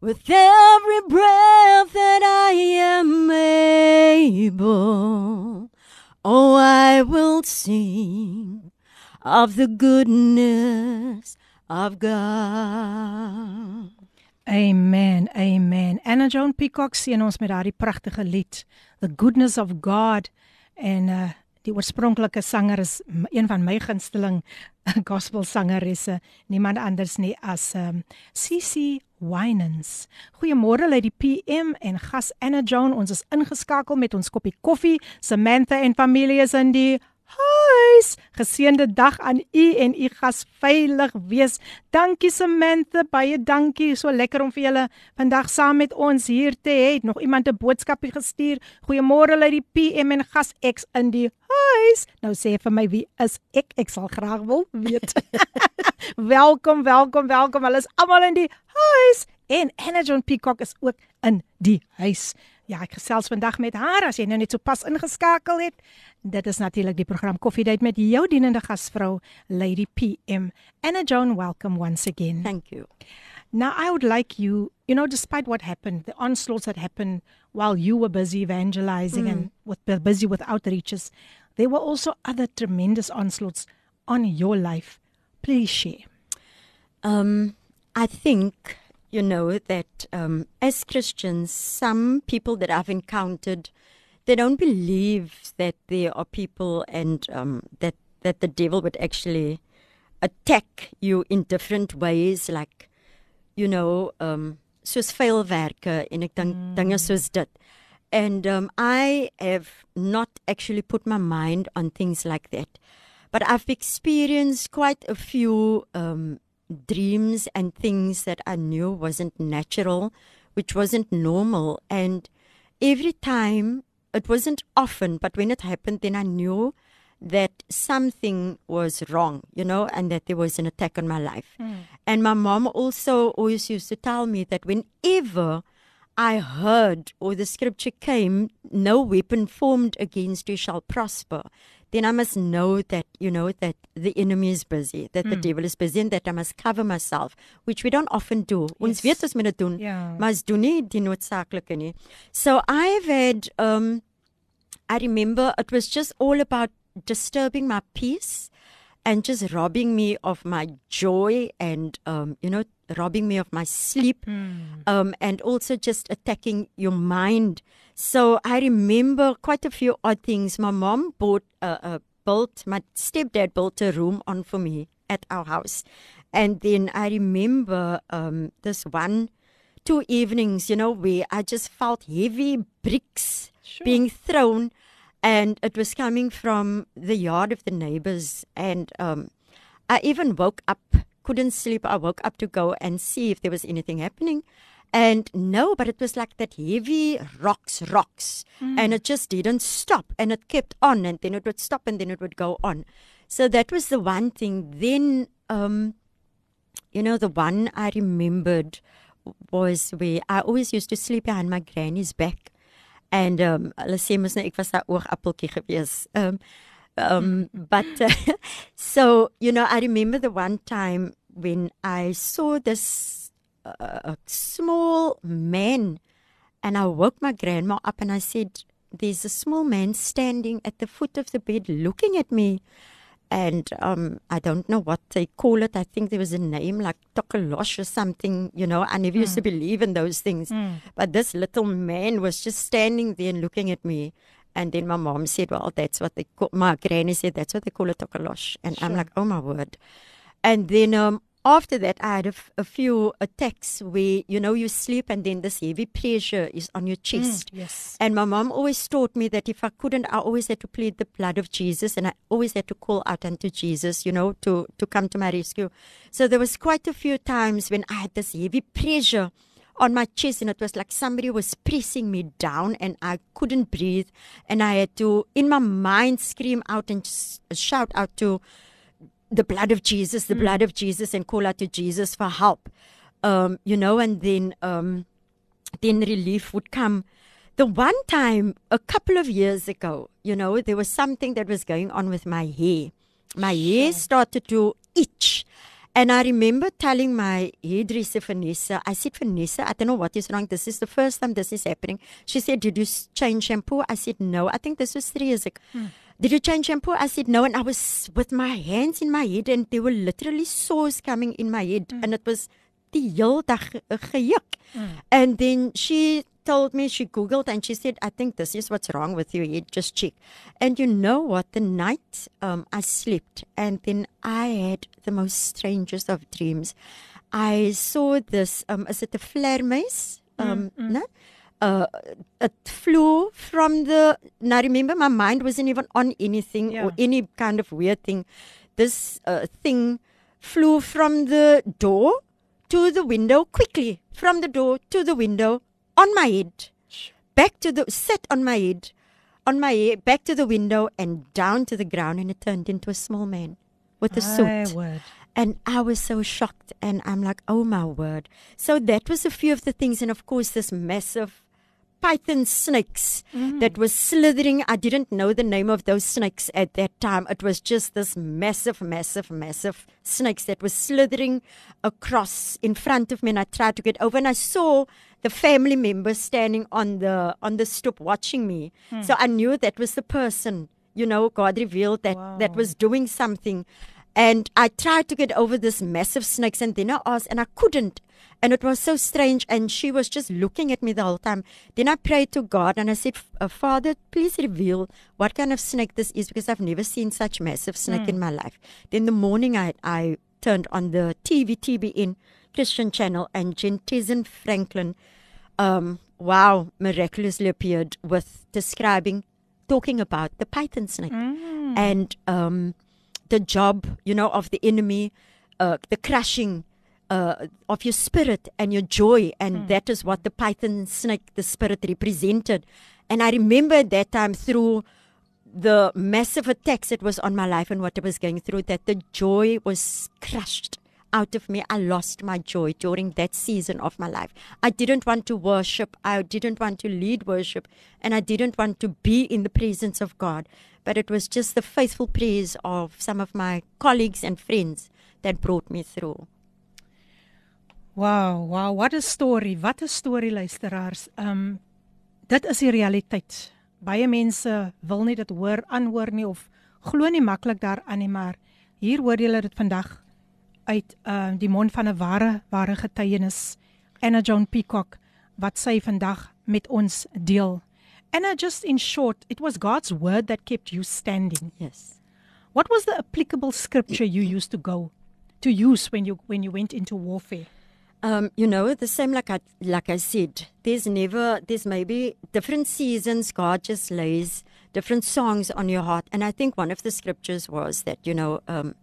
With every breath that I am able, oh, I will sing of the goodness of God. Amen. Amen. Anna Joan Peacock sien ons met daardie pragtige lied The Goodness of God en uh die oorspronklike sanger is een van my gunsteling gospel sangeresse, niemand anders nie as um CC Winans. Goeiemôre uit die PM en gas Anna Joan, ons is ingeskakel met ons koppie koffie. Samantha en familie is in die huis. Geseënde dag aan u en u gas veilig wees. Dankie Samantha, baie dankie. So lekker om vir julle vandag saam met ons hier te hê. Het Nog iemand 'n boodskapie gestuur. Goeiemôre uit die PM en gas X in die huis. Nou sê vir my wie is ek? Ek sal graag wil weet. welkom, welkom, welkom. Hulle is almal in die huis en John Peacock is ook in die huis. Ja, ek gesels vandag met haar as jy nou net so pas ingeskakel het. Dit is natuurlik die program Koffiedייט met jou dienende gasvrou Lady PM. Anna Joan, welcome once again. Thank you. Now, I would like you, you know, despite what happened, the onslaughts that happened while you were busy evangelizing and with busy with outreaches, there were also other tremendous onslaughts on your life. Please share. Um, I think, you know, that um, as Christians, some people that I've encountered, they don't believe that there are people and um, that, that the devil would actually attack you in different ways, like, you know, um, soos vuilwerke en ek dink mm. dinge soos dit. And um, I have not actually put my mind on things like that. But I've experienced quite a few um, dreams and things that I knew wasn't natural, which wasn't normal. And every time, it wasn't often, but when it happened, then I knew that something was wrong, you know, and that there was an attack on my life. Hmm. And my mom also always used to tell me that whenever I heard or the scripture came, no weapon formed against you shall prosper, then I must know that, you know, that the enemy is busy, that the devil is busy, and that I must cover myself, which we don't often do. Ons weet ons moet dit doen, Ja. maar ons doen nie die noodsaaklike nie. So I've had, um, I remember it was just all about disturbing my peace and just robbing me of my joy and, um, you know, robbing me of my sleep um, and also just attacking your mind. So I remember quite a few odd things. My mom bought a, a built, my stepdad built a room on for me at our house. And then I remember um, this one, two evenings, you know, where I just felt heavy bricks being thrown. And it was coming from the yard of the neighbors. And um, I even woke up, couldn't sleep. I woke up to go and see if there was anything happening. And no, but it was like that heavy rocks, rocks. And it just didn't stop. And it kept on. And then it would stop and then it would go on. So that was the one thing. Then, um, you know, the one I remembered was where I always used to sleep behind my granny's back. And um hulle sê mos ek was haar oogappeltjie gewees. Um um but uh, so you know I remember the one time when I saw this a small man. And I woke my grandma up and I said, There's a small man standing at the foot of the bed looking at me. And um, I don't know what they call it. I think there was a name like Tokolosh or something. You know, I never used to hmm. believe in those things. Hmm. But this little man was just standing there and looking at me. And then my mom said, Well, that's what they call, my granny said, that's what they call a Tokolosh. And I'm like, Oh my word. And then um, after that, I had a, f- a few attacks where, you know, you sleep and then this heavy pressure is on your chest. yes. And my mom always taught me that if I couldn't, I always had to plead the blood of Jesus and I always had to call out unto Jesus, you know, to, to come to my rescue. So there was quite a few times when I had this heavy pressure on my chest and it was like somebody was pressing me down and I couldn't breathe and I had to in my mind scream out and shout out to the blood of Jesus, the blood of Jesus, and call out to Jesus for help. Um, you know, and then um, then relief would come. The one time a couple of years ago, you know, there was something that was going on with my hair. My hair started to itch. And I remember telling my hairdresser, Vanessa, I said, Vanessa, I don't know what is wrong. This is the first time this is happening. She said, Did you change shampoo? I said, No. I think this was three years ago. Did you change shampoo? I said, No. And I was with my hands in my head, and there were literally sores coming in my head. And it was the heel dag ge- gejuk. And then she told me, she Googled and she said, I think this is what's wrong with your head. Just check. And you know what? The night um, I slept and then I had the most strangest of dreams. I saw this, um, is it a flaremeis? Um, no? Uh, it flew from the. Now remember, my mind wasn't even on anything Yeah. or any kind of weird thing. This uh, thing flew from the door to the window quickly, from the door to the window on my head, back to the sat on my head, on my head, back to the window and down to the ground, and it turned into a small man with a My suit. word. And I was so shocked, and I'm like, oh my word. So that was a few of the things, and of course, this massive python snakes mm. that was slithering. I didn't know the name of those snakes at that time. It was just this massive, massive, massive snakes that was slithering across in front of me, and I tried to get over, and I saw the family members standing on the on the stoop watching me. Hmm. So I knew that was the person. You know, God revealed that that was doing something. And I tried to get over this massive snakes, and then I asked, and I couldn't. And it was so strange. And she was just looking at me the whole time. Then I prayed to God, and I said, uh, Father, please reveal what kind of snake this is, because I've never seen such massive snake in my life. Then the morning, I I turned on the TV, TBN Christian channel, and Jentezen Franklin, um, wow, miraculously appeared with describing, talking about the python snake and um, the job, you know, of the enemy, uh, the crushing uh, of your spirit and your joy, and that is what the python snake, the spirit, represented. And I remember at that time through the massive attacks that was on my life and what I was going through, that the joy was crushed out of me. I lost my joy during that season of my life. I didn't want to worship. I didn't want to lead worship. And I didn't want to be in the presence of God. But it was just the faithful prayers of some of my colleagues and friends that brought me through. Wow, wow, what 'n storie. Wat 'n storie luisteraars. Um dit is die realiteit. Baie mense wil nie dit hoor, aanhoor nie of glo nie maklik daaraan nie, maar hier hoor julle dit vandag uit uh die mond van 'n ware ware getuienis. Anna Joan Peacock wat sy vandag met ons deel. Anna just in short, it was God's word that kept you standing. Yes. What was the applicable scripture you used to go to use when you when you went into warfare? Um, you know, the same like I like I said, there's never there's maybe different seasons God just lays different songs on your heart. And I think one of the scriptures was that, you know, um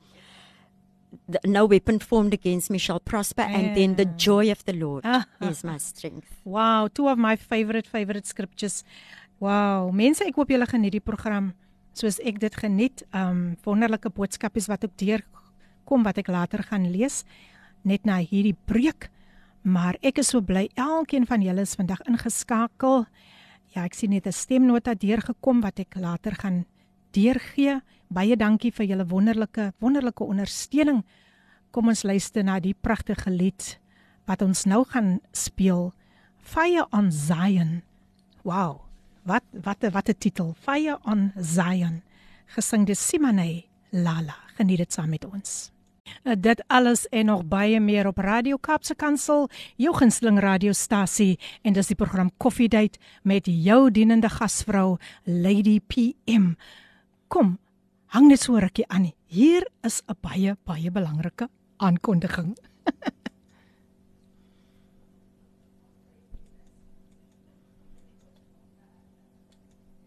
the, no weapon formed against me shall prosper, and then the joy of the Lord is my strength. Wow, two of my favorite favorite scriptures. Wow, mense, ek hoop julle geniet die program soos ek dit geniet. Um wonderlike boodskapies wat ook deur kom wat ek later gaan lees net na hierdie breek. Maar ek is so bly elkeen van julle is vandag ingeskakel. Ja, ek sien net 'n stemnota deurgekom wat ek later gaan deurgee. Baie dankie vir julle wonderlike wonderlike ondersteuning. Kom ons luister na die pragtige lied wat ons nou gaan speel, Fire on Zion. Wow. Wat wat wat 'n titel. Fire on Zion. Gesing deur Simone Lala. Geniet dit saam met ons. Uh, dit alles en nog baie meer op Radio Kapse Kansel, jou gunsteling radiostasie en dis die program Coffee Date met jou dienende gasvrou Lady PM. Kom, hang net so rukkie aan. Hier is 'n baie baie belangrike aankondiging.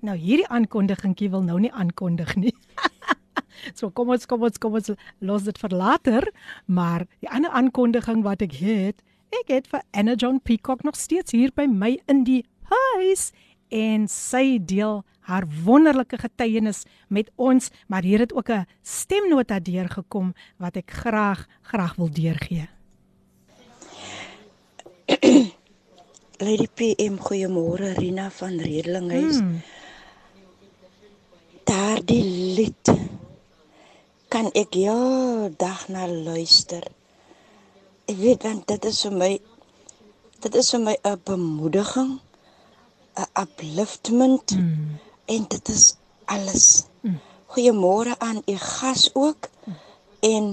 nou hierdie aankondigingkie wil nou nie aankondig nie. So kom ons kom ons kom ons los dit vir later, maar die ander aankondiging wat ek het, ek het vir Anna John Peacock nog steeds hier by my in die huis en sy deel haar wonderlike getuienis met ons, maar hier het ook 'n stemnota deurgekom wat ek graag graag wil deurgee. Lady PM, goeiemôre Rina van Redelinghuis. Hmm. Daardie lied kan ek ja dag na luister. Ek weet want dit is vir my dit is vir my 'n bemoediging, 'n upliftment mm. en dit is alles. Mm. Goeiemôre aan u gas ook. Mm. En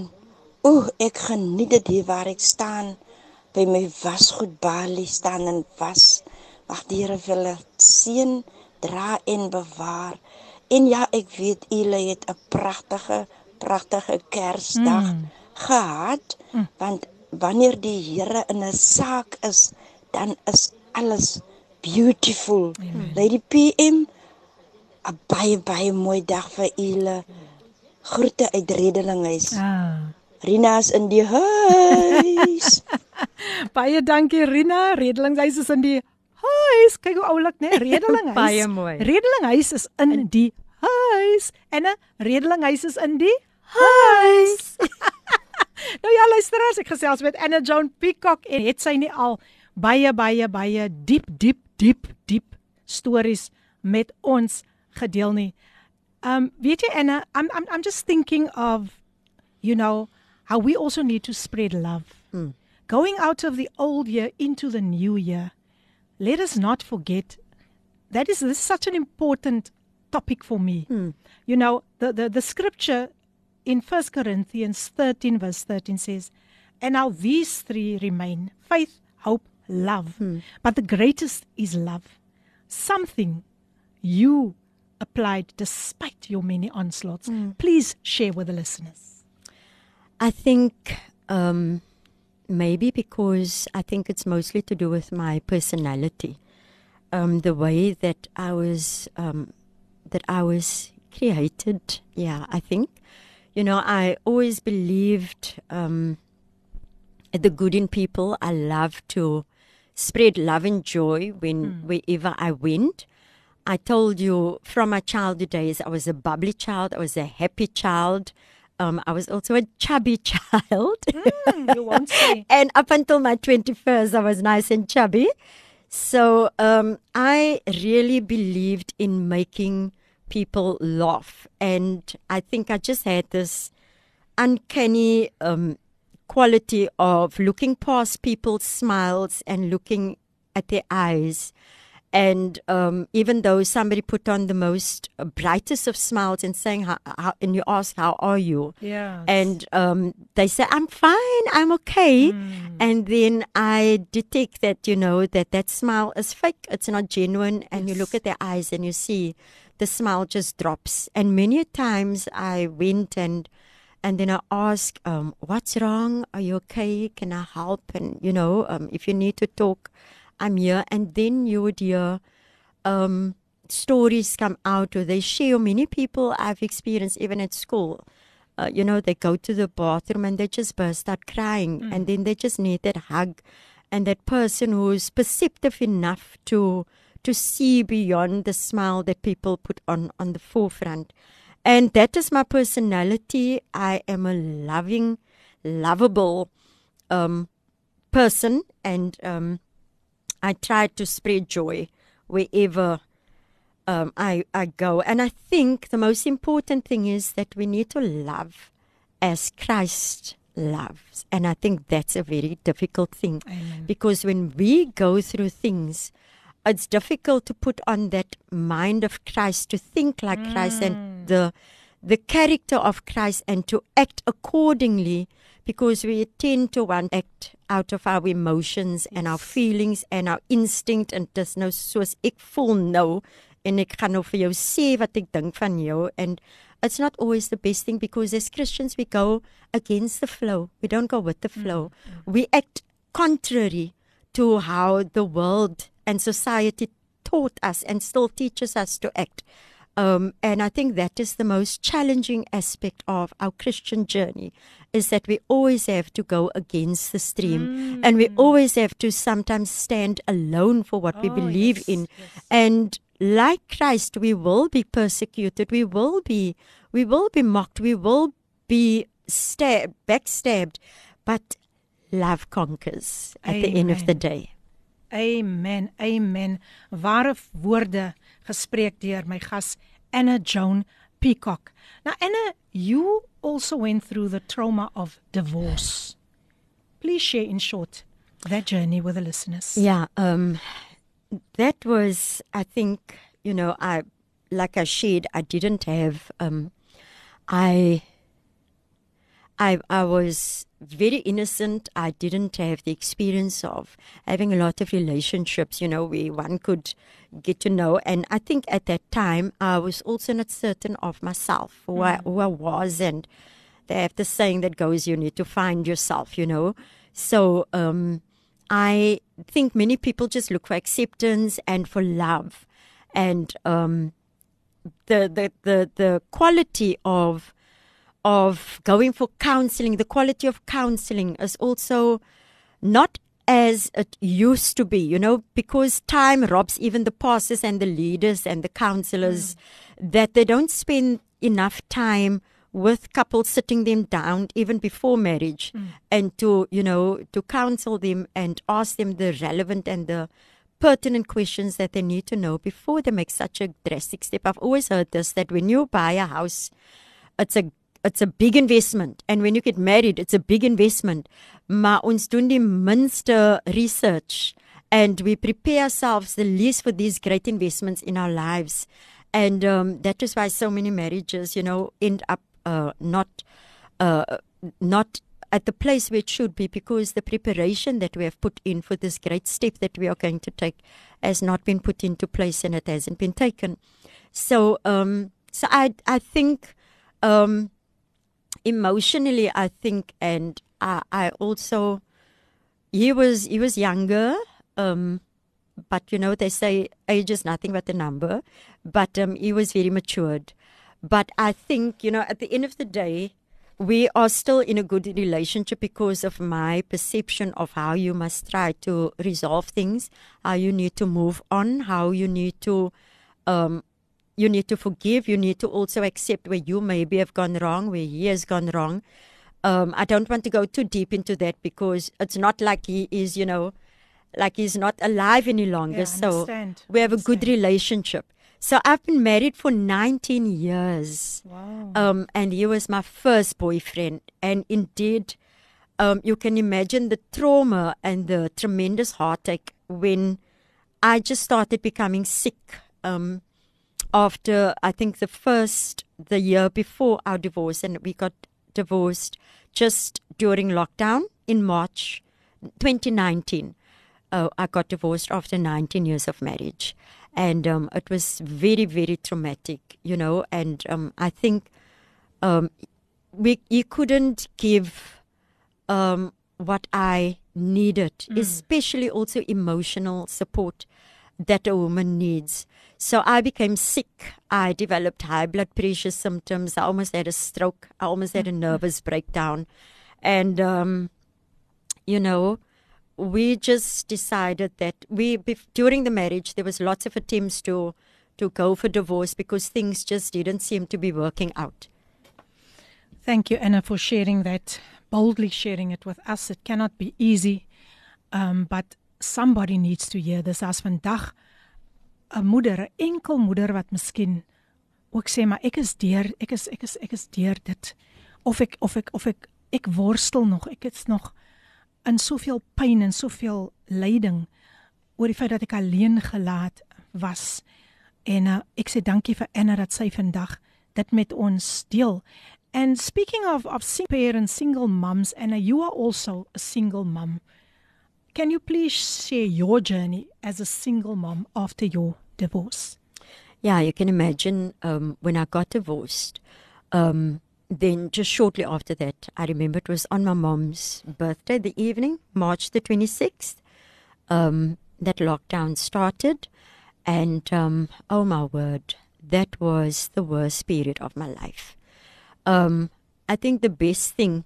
o, ek geniet dit hier waar ek staan by my wasgoed balie staan en was. Mag die Here vir hulle seën, dra en bewaar. En ja, ek weet u het 'n pragtige pragtige Kersdag mm. gehad mm. want wanneer die Here in 'n saak is dan is alles beautiful. Amen. Lady PM 'n baie baie mooi dag vir julle. Groete uit Redelinghuis. Ah. Rina is in die huis. baie dankie Rina. Redelinghuis is in die huis. Kyk hoe oulik, né? Redelinghuis. baie mooi. Redelinghuis is in die huis en 'n Redelinghuis is in die huis. nou ja, luisteraars, ek gesels met Anna Joan Peacock en het sy nie al baie baie baie diep diep diep diep stories met ons gedeel nie. Um weet jy Anna, I'm I'm I'm just thinking of you know how we also need to spread love. Hmm. Going out of the old year into the new year. Let us not forget that is this is such an important topic for me. Hmm. You know, the the the scripture in 1 Corinthians 13 verse 13 says, And now these three remain faith, love. Hmm. But the greatest is love. Something you applied despite your many onslaughts. Hmm. Please share with the listeners. I think um, maybe because I think it's mostly to do with my personality. Um, the way that I was um, that I was created. Yeah, I think you know, I always believed um, the good in people. I love to spread love and joy when mm. wherever I went. I told you from my childhood days, I was a bubbly child. I was a happy child. Um, I was also a chubby child. Mm, and up until my 21st, I was nice and chubby. So um, I really believed in making people laugh. And I think I just had this uncanny um, quality of looking past people's smiles and looking at their eyes. And um, even though somebody put on the most uh, brightest of smiles and saying, how, how, and you ask, How are you? Yeah. And um, they say, I'm fine, I'm okay. Mm. And then I detect that, you know, that that smile is fake, it's not genuine. And yes. you look at their eyes and you see the smile just drops. And many times I went and and then I ask, um, "What's wrong? Are you okay? Can I help?" And you know, um, if you need to talk, I'm here. And then you would hear um, stories come out, or they share. Many people I've experienced even at school. Uh, you know, they go to the bathroom and they just burst out crying, mm. and then they just need that hug, and that person who's perceptive enough to to see beyond the smile that people put on on the forefront. And that is my personality. I am a loving, lovable um, person, and um, I try to spread joy wherever um, I, I go. And I think the most important thing is that we need to love as Christ loves. And I think that's a very difficult thing Amen. because when we go through things, it's difficult to put on that mind of Christ, to think like Christ and the the character of Christ and to act accordingly because we tend to want to act out of our emotions and our feelings and our instinct and dis nou soos ek voel nou en ek gaan nou vir jou sê wat ek dink van jou and it's not always the best thing because as Christians we go against the flow. We don't go with the mm, flow. Mm. we act contrary to how the world and society taught us and still teaches us to act um, and I think that is the most challenging aspect of our Christian journey is that we always have to go against the stream and we always have to sometimes stand alone for what we Oh, believe yes, in. yes. And like Christ, we will be persecuted, we will be we will be mocked, we will be stabbed, backstabbed, but love conquers at the end of the Amen. day. Amen. Amen. Ware woorde gespreek deur my gas Anna Joan Peacock. Now Anna, you also went through the trauma of divorce. Please share in short that journey with the listeners. Yeah, um, that was, I think, you know, I, like I shared, I didn't have, um, I, I, I was very innocent. I didn't have the experience of having a lot of relationships, you know, where one could get to know. And I think at that time, I was also not certain of myself, who, I, who I was. And they have the saying that goes, you need to find yourself, you know. So, um, I think many people just look for acceptance and for love, and um, the, the the the quality of of going for counseling. The quality of counseling is also not as it used to be, you know, because time robs even the pastors and the leaders and the counselors mm. that they don't spend enough time with couples sitting them down even before marriage mm. and to, you know, to counsel them and ask them the relevant and the pertinent questions that they need to know before they make such a drastic step. I've always heard this that when you buy a house, it's a it's a big investment. And when you get married it's a big investment. Maar ons doen die minste research and we prepare ourselves the least for these great investments in our lives. And um, that is why so many marriages you know end up uh, not uh, not at the place where it should be because the preparation that we have put in for this great step that we are going to take has not been put into place and it hasn't been taken. So um so i i think um emotionally i think and i i also he was he was younger um but you know they say age is nothing but a number but um he was very matured. But i think you know at the end of the day we are still in a good relationship because of my perception of how you must try to resolve things how you need to move on how you need to um you need to forgive you need to also accept where you maybe have gone wrong where he has gone wrong um i don't want to go too deep into that because it's not like he is you know like he's not alive any longer Yeah, so understand, we have a good relationship so i've been married for 19 years Wow. um, and he was my first boyfriend. And indeed, um, you can imagine the trauma and the tremendous heartache when I just started becoming sick. Um, after I think the first the year before our divorce, and we got divorced just during lockdown in March 2019. Uh, I got divorced after 19 years of marriage, and um, it was very, very traumatic, you know. And um, I think um, we you couldn't give um, what I needed, especially also emotional support that a woman needs. So I became sick. I developed high blood pressure symptoms. I almost had a stroke. I almost had a nervous breakdown, and um, you know, we just decided that we bef- during the marriage there was lots of attempts to to go for divorce because things just didn't seem to be working out. Thank you, Anna, for sharing that, boldly sharing it with us. It cannot be easy, um, but somebody needs to hear this. As vandag 'n moeder, 'n enkel moeder wat miskien ook sê maar ek is deur, ek is ek is ek is deur dit of ek of ek of ek ek worstel nog. Ek is nog in soveel pyn en soveel lyding oor die feit dat ek alleen gelaat was. En uh, ek sê dankie vir Anna dat sy vandag dit met ons deel. And speaking of of single parents, single mums, and you are also a single mum. Can you please share your journey as a single mom after your divorce? Yeah, you can imagine um, when I got divorced. Um, then just shortly after that, I remember it was on my mom's birthday, the evening, March the 26th, um, that lockdown started. And um, oh my word, that was the worst period of my life. Um, I think the best thing,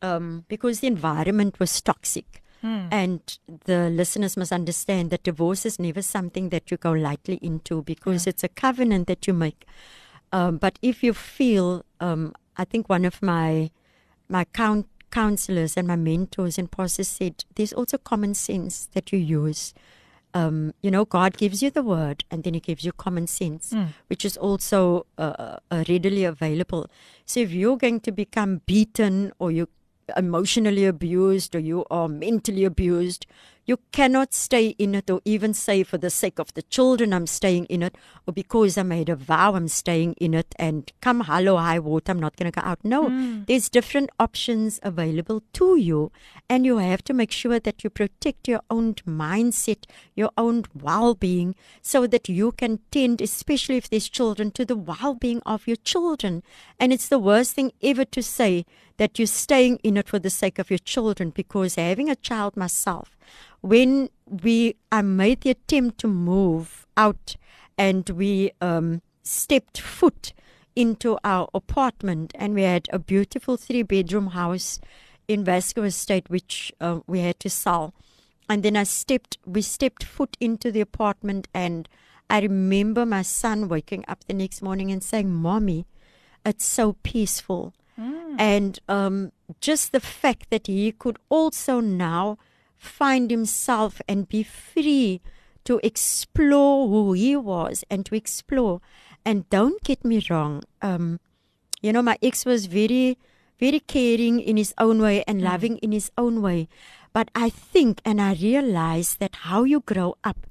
um, because the environment was toxic, Hmm. and the listeners must understand that divorce is never something that you go lightly into because it's a covenant that you make. Um, but if you feel, um, I think one of my my count, counselors and my mentors and pastors said, there's also common sense that you use. Um, you know, God gives you the word, and then He gives you common sense, which is also uh, uh, readily available. So if you're going to become beaten or you emotionally abused or you are mentally abused, you cannot stay in it or even say for the sake of the children I'm staying in it or because I made a vow I'm staying in it and come hello high water I'm not going to go out. No, hmm. there's different options available to you and you have to make sure that you protect your own mindset, your own well-being so that you can tend especially if there's children to the well-being of your children. And it's the worst thing ever to say that you're staying in it for the sake of your children because having a child myself when we I made the attempt to move out and we um, stepped foot into our apartment and we had a beautiful three bedroom house in Vasco Estate which uh, we had to sell. And then I stepped we stepped foot into the apartment and I remember my son waking up the next morning and saying mommy it's so peaceful. And um, just the fact that he could also now find himself and be free to explore who he was and to explore. And don't get me wrong, um, you know, my ex was very, very caring in his own way and loving in his own way. But I think and I realize that how you grow up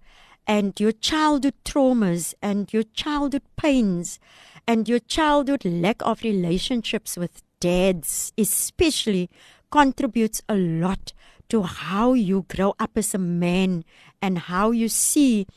and your childhood traumas and your childhood pains and your childhood lack of relationships with dads, especially, contributes a lot to how you grow up as a man and how you see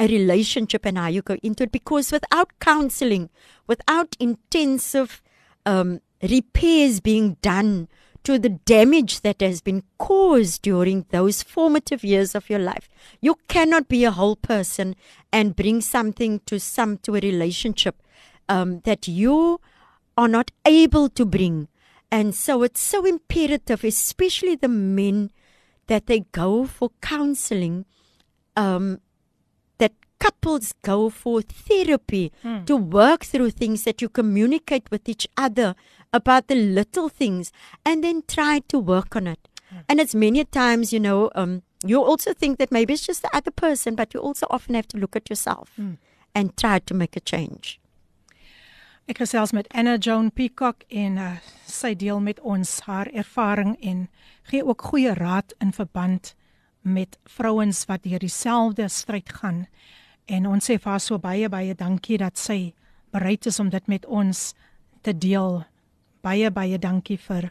a relationship and how you go into it. Because without counseling, without intensive um, repairs being done to the damage that has been caused during those formative years of your life, you cannot be a whole person and bring something to some to a relationship um, that you are not able to bring. And so it's so imperative, especially the men, that they go for counseling, um, that couples go for therapy to work through things that you communicate with each other about the little things and then try to work on it. And it's many times, you know, um, you also think that maybe it's just the other person, but you also often have to look at yourself and try to make a change. Ek gesels met Anna Joan Peacock en uh, sy deel met ons haar ervaring en gee ook goeie raad in verband met vrouens wat deur dieselfde stryd gaan. En ons sê vir haar so baie baie dankie dat sy bereid is om dit met ons te deel. Baie baie dankie vir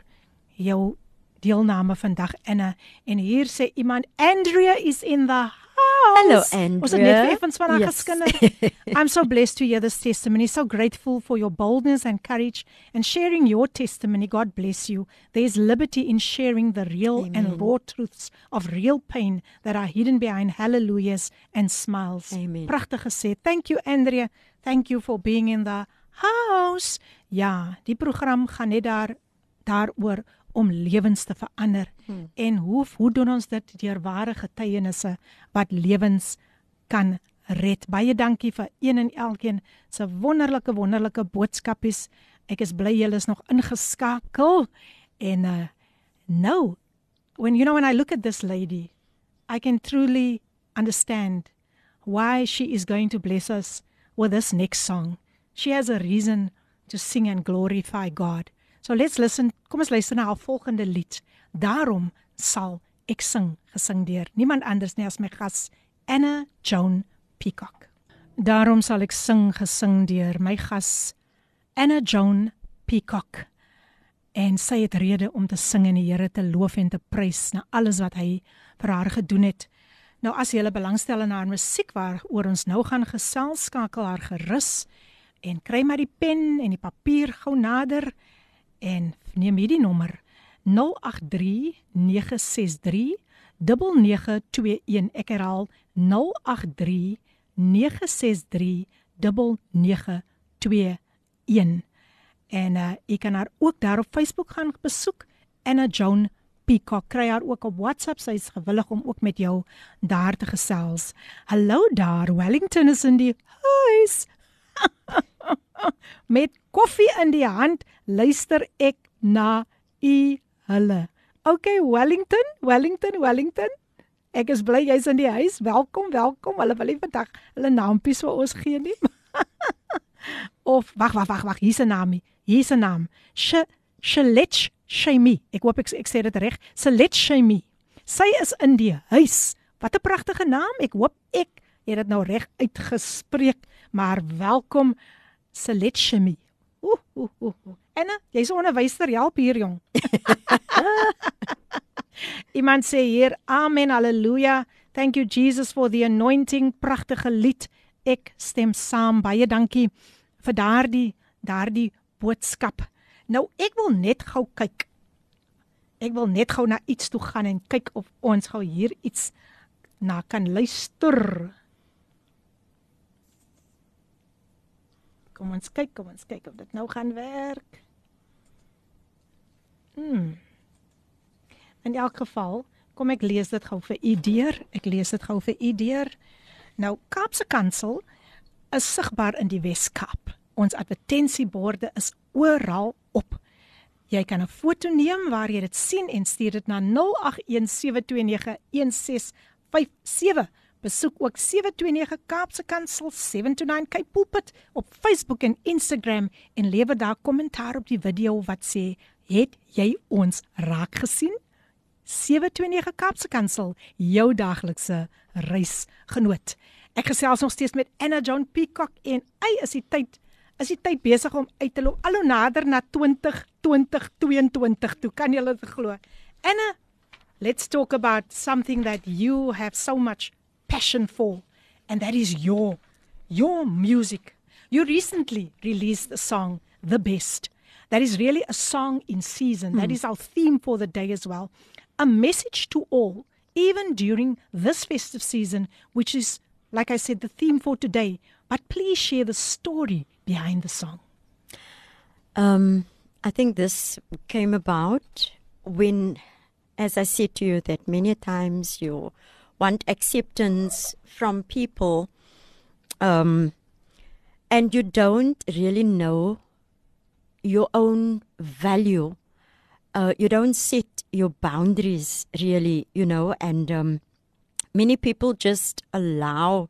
jou deelname vandag Anna. En hier sê iemand Andrea is in the house. Hallo, Was dit net Andrea. vir effens van haar Yes. geskinder? I'm so blessed to hear this testimony. So grateful for your boldness and courage and sharing your testimony. God bless you. There's liberty in sharing the real and raw truths of real pain that are hidden behind hallelujahs and smiles. Amen. Pragtig gesê. Thank you Andrea. Thank you for being in the house. Ja, die program gaan net daar daaroor om lewens te verander. Hmm. En hoe hoe doen ons dit deur ware getuienisse wat lewens kan red. Baie dankie vir een en elkeen se wonderlike wonderlike boodskapies. Ek is bly julle is nog ingeskakel. En uh nou when you know when I look at this lady, I can truly understand why she is going to bless us with this next song. She has a reason to sing and glorify God. So let's listen. Kom ons luister na haar volgende lied. Daarom sal ek sing, gesing deur niemand anders nie as my gas Anna Joan Peacock. Daarom sal ek sing, gesing deur my gas Anna Joan Peacock. En sy het rede om te sing en die Here te loof en te prys na alles wat hy vir haar gedoen het. Nou as jy belangstel in haar musiek waaroor ons nou gaan gesels, skakel haar gerus en kry maar die pen en die papier gou nader en neem hierdie nommer 083 963 9921 ek herhaal 083 963 9921 en uh, jy kan haar ook daar op Facebook gaan besoek. Anna Joan Peacock kry haar ook op WhatsApp. Sy is gewillig om ook met jou daar te gesels. Hallo daar Wellington is in die huis met koffie in die hand luister ek na u hulle Okay Wellington Wellington Wellington Ek is bly jy's in die huis. Welkom, welkom. Hulle wil nie vandag hulle naampies vir ons gee nie. of wag, wag, wag, wag. Hier's 'n naam. Hier's 'n naam. Sh Shelech Shemi. Ek hoop ek ek sê dit reg. Shelech Shemi. Sy is in die huis. Wat 'n pragtige naam. Ek hoop ek het dit nou reg uitgespreek. Maar welkom Shelech Shemi. Ooh, ooh, ooh. Anna, jy's 'n onderwyser, help hier jong. Iemand sê hier, amen, haleluja. Thank you Jesus for the anointing. Pragtige lied. Ek stem saam. Baie dankie vir daardie daardie boodskap. Nou ek wil net gou kyk. Ek wil net gou na iets toe gaan en kyk of ons gou hier iets na kan luister. Kom ons kyk, kom ons kyk of dit nou gaan werk. Hmm. In elk geval, kom ek lees dit gou vir u deur. Ek lees dit gou vir u deur. Nou Kaapse Kansel is sigbaar in die Wes-Kaap. Ons advertensieborde is oral op. Jy kan 'n foto neem waar jy dit sien en stuur dit na 0817291657. Besoek ook 729 Kaapse Kansel 729 Cape Pulpit op Facebook en Instagram en lewer daar kommentaar op die video wat sê, "Het jy ons raak gesien?" 729 Kapse Kansel, jou daglikse reisgenoot. Ek gesels nog steeds met Anna John Peacock en hy is die tyd is die tyd besig om uit te loop al hoe nader na 202022 toe. Kan jy dit glo? Anna, let's talk about something that you have so much passion for and that is your your music. You recently released the song The Best. That is really a song in season. Mm. That is our theme for the day as well. a message to all, even during this festive season, which is, like I said, the theme for today. But please share the story behind the song. Um, I think this came about when, as I said to you, that many times you want acceptance from people, um, and you don't really know your own value. Uh, you don't set your boundaries really, you know, and um, many people just allow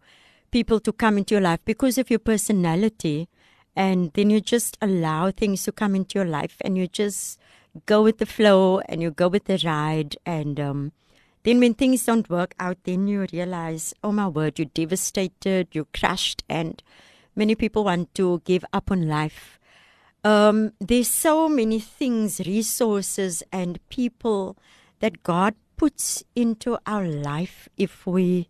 people to come into your life because of your personality, and then you just allow things to come into your life, and you just go with the flow and you go with the ride, and um, then when things don't work out, then you realize, oh my word, you're devastated, you're crushed, and many people want to give up on life um, there's so many things, resources, and people that God puts into our life if we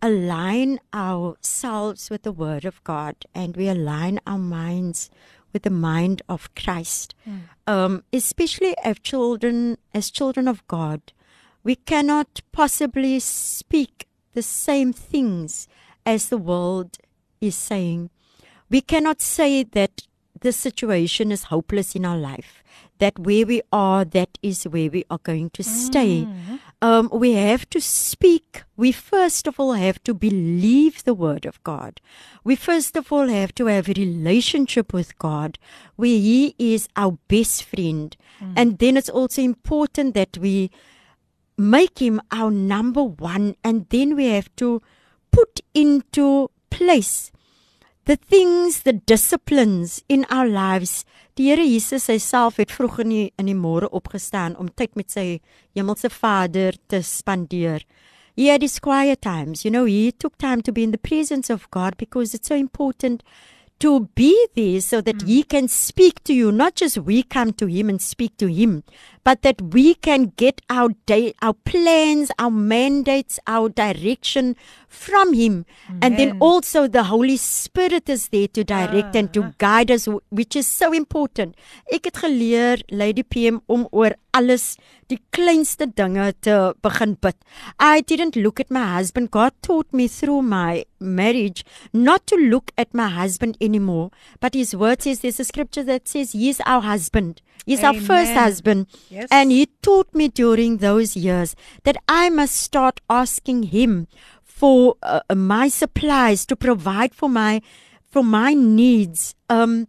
align ourselves with the Word of God and we align our minds with the mind of Christ. Mm. Um, especially as children, as children of God, we cannot possibly speak the same things as the world is saying. We cannot say that this situation is hopeless in our life, that where we are, that is where we are going to stay. Mm. Um, we have to speak. We first of all have to believe the word of God. We first of all have to have a relationship with God where He is our best friend. Mm. And then it's also important that we make Him our number one. And then we have to put into place the things, the disciplines in our lives. Die Here Jesus self het vroeg in die, in die môre opgestaan om tyd met sy hemelse Vader te spandeer. He had his quiet times. You know, he took time to be in the presence of God because it's so important to be there so that hmm. he can speak to you. Not just we come to him and speak to him, but that we can get our day, our plans, our mandates, our direction from him. And then also the Holy Spirit is there to direct and to ah. guide us, which is so important. Ek het geleer, Lady PM, om oor alles, die kleinste dinge te begin bid. I didn't look at my husband. God taught me through my marriage not to look at my husband anymore. But his word says there's a scripture that says he is our husband. He's our first husband. Yes. And he taught me during those years that I must start asking him for uh, my supplies to provide for my for my needs. Um,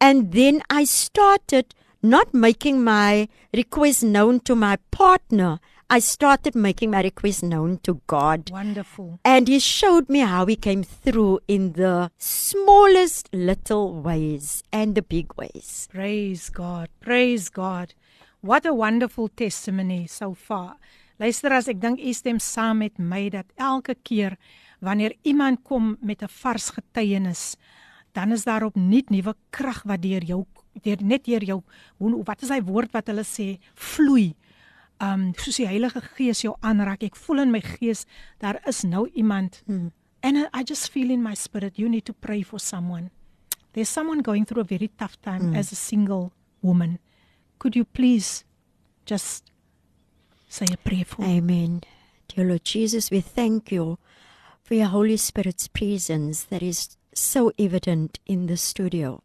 and then I started not making my request known to my partner. I started making my request known to God. Wonderful. And he showed me how he came through in the smallest little ways and the big ways. Praise God. Praise God. What a wonderful testimony so far. Luister as ek dink u stem saam met my dat elke keer wanneer iemand kom met 'n vars getuienis, dan is daar opnuut nuwe krag wat deur jou deur net deur jou hoe wat is hy woord wat hulle sê vloei. Um soos die Heilige Gees jou aanraak. Ek voel in my gees daar is nou iemand. Hmm. And I- I just feel in my spirit you need to pray for someone. There's someone going through a very tough time as a single woman. Could you please just say a prayer for me? Amen. Dear Lord Jesus, we thank you for your Holy Spirit's presence that is so evident in the studio.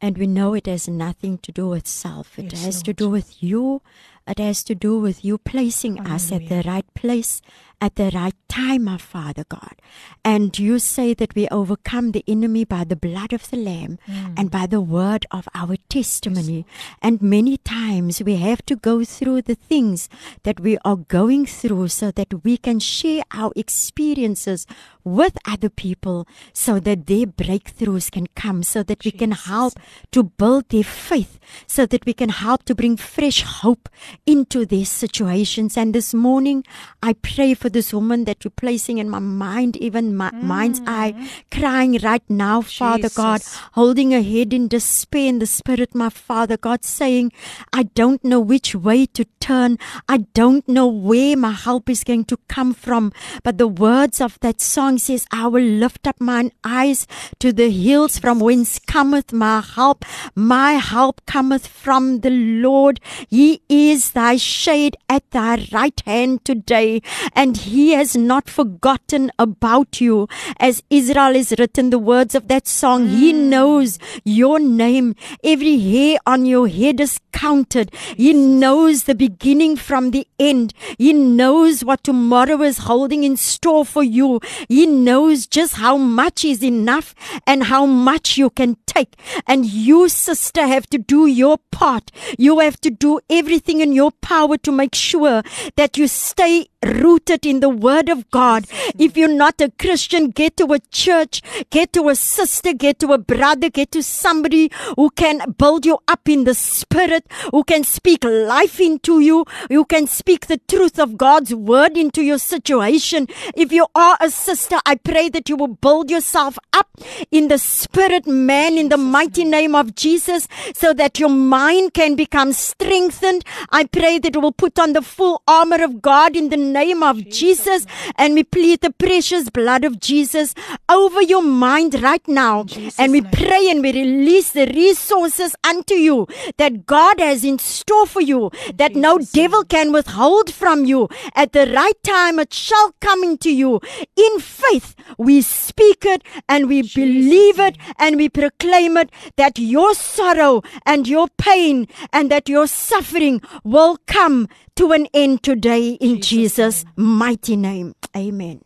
And we know it has nothing to do with self. It Yes, has to do with you. It has to do with you placing us at the right place at the right time, our Father God. And you say that we overcome the enemy by the blood of the Lamb and by the word of our testimony. And many times we have to go through the things that we are going through so that we can share our experiences with other people so that their breakthroughs can come, so that we can help to build their faith, so that we can help to bring fresh hope into their situations. And this morning, I pray for this woman that you're placing in my mind, even my mind's mm. eye, crying right now, Father God, holding her head in despair in the spirit, my Father God, saying, I don't know which way to turn. I don't know where my help is going to come from. But the words of that song says, I will lift up mine eyes to the hills from whence cometh my help. My help cometh from the Lord. He is thy shade at thy right hand today, and he has not forgotten about you. As Israel is written the words of that song, he mm. knows your name. Every hair on your head is counted. He knows the beginning from the end. He knows what tomorrow is holding in store for you. He knows just how much is enough and how much you can take. And you, sister, have to do your part. You have to do everything in your power to make sure that you stay rooted in the word of God. If you're not a Christian, get to a church, get to a sister, get to a brother, get to somebody who can build you up in the spirit, who can speak life into you, who can speak the truth of God's word into your situation. If you are a sister, I pray that you will build yourself up in the spirit, man, in the mighty name of Jesus, so that your mind can become strengthened. I pray that you will put on the full armor of God in the name of Jesus, and we plead the precious blood of Jesus over your mind right now. Jesus' And we name. pray and we release the resources unto you that God has in store for you, that no devil can withhold from you. At the right time, it shall come into you. In faith, we speak it and we believe it and we proclaim it that your sorrow and your pain and that your suffering will come to an end today in Jesus' mighty name. Amen.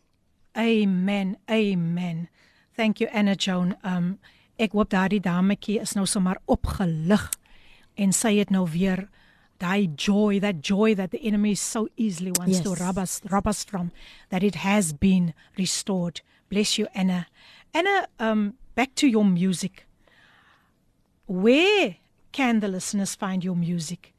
Amen. Amen. Thank you Anna Joan. Um ek hoop daardie dametjie is nou sommer opgelig en sy het nou weer daai joy, that joy that the enemy so easily wants Yes. to rob us rob us from that it has been restored. Bless you Anna. Anna, um back to your music. Where can the listeners find your music?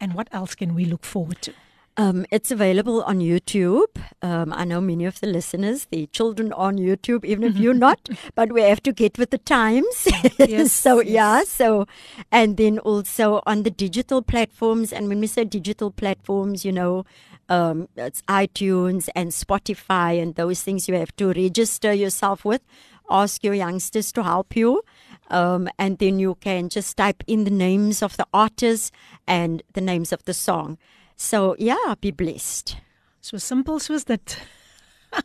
And what else can we look forward to? Um, it's available on YouTube. Um, I know many of the listeners, the children on YouTube, even if you're not, but we have to get with the times. Yes, so, yes. yeah, so, and then also on the digital platforms. And when we say digital platforms, you know, um, it's iTunes and Spotify and those things you have to register yourself with. Ask your youngsters to help you. Um, and then you can just type in the names of the artists and the names of the song. So, yeah, be blessed. So simpel soos dit.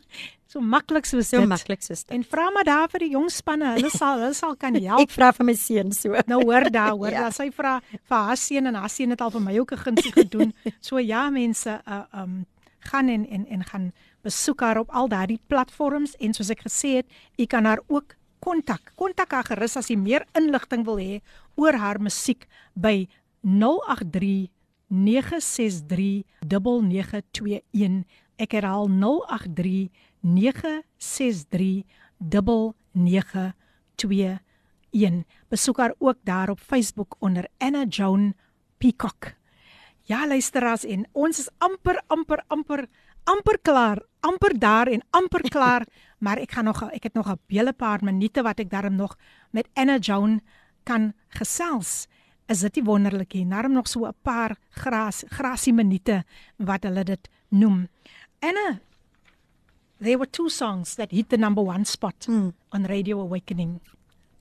so maklik soos So dit. maklik soos dit. En vra maar daar vir die jong spanne, hulle sal hulle sal kan help. Ek vra vir my seun so. Nou hoor daar, hoor Ja. daar. Sy vra vir haar seun en haar seun het al vir my ook 'n gunsie gedoen. So ja, mense, uh um gaan en en en gaan besoek haar op al daardie platforms en soos ek gesê het, u kan haar ook kontak. Kontak haar gerus as jy meer inligting wil hê oor haar musiek by 083 963 9921. Ek herhaal 083 963 9921. Besoek haar ook daar op Facebook onder Anna Joan Peacock. Ja, luisteraars en ons is amper amper amper amper klaar, amper daar en amper klaar, maar ek gaan nog ek het nog 'n hele paar minute wat ek daarom nog met Anna Joan kan gesels. Is dit nie wonderlik nie? Daarom nog so 'n paar gras grasie minute wat hulle dit noem. Anna, there were two songs that hit the number 1 spot on Radio Awakening.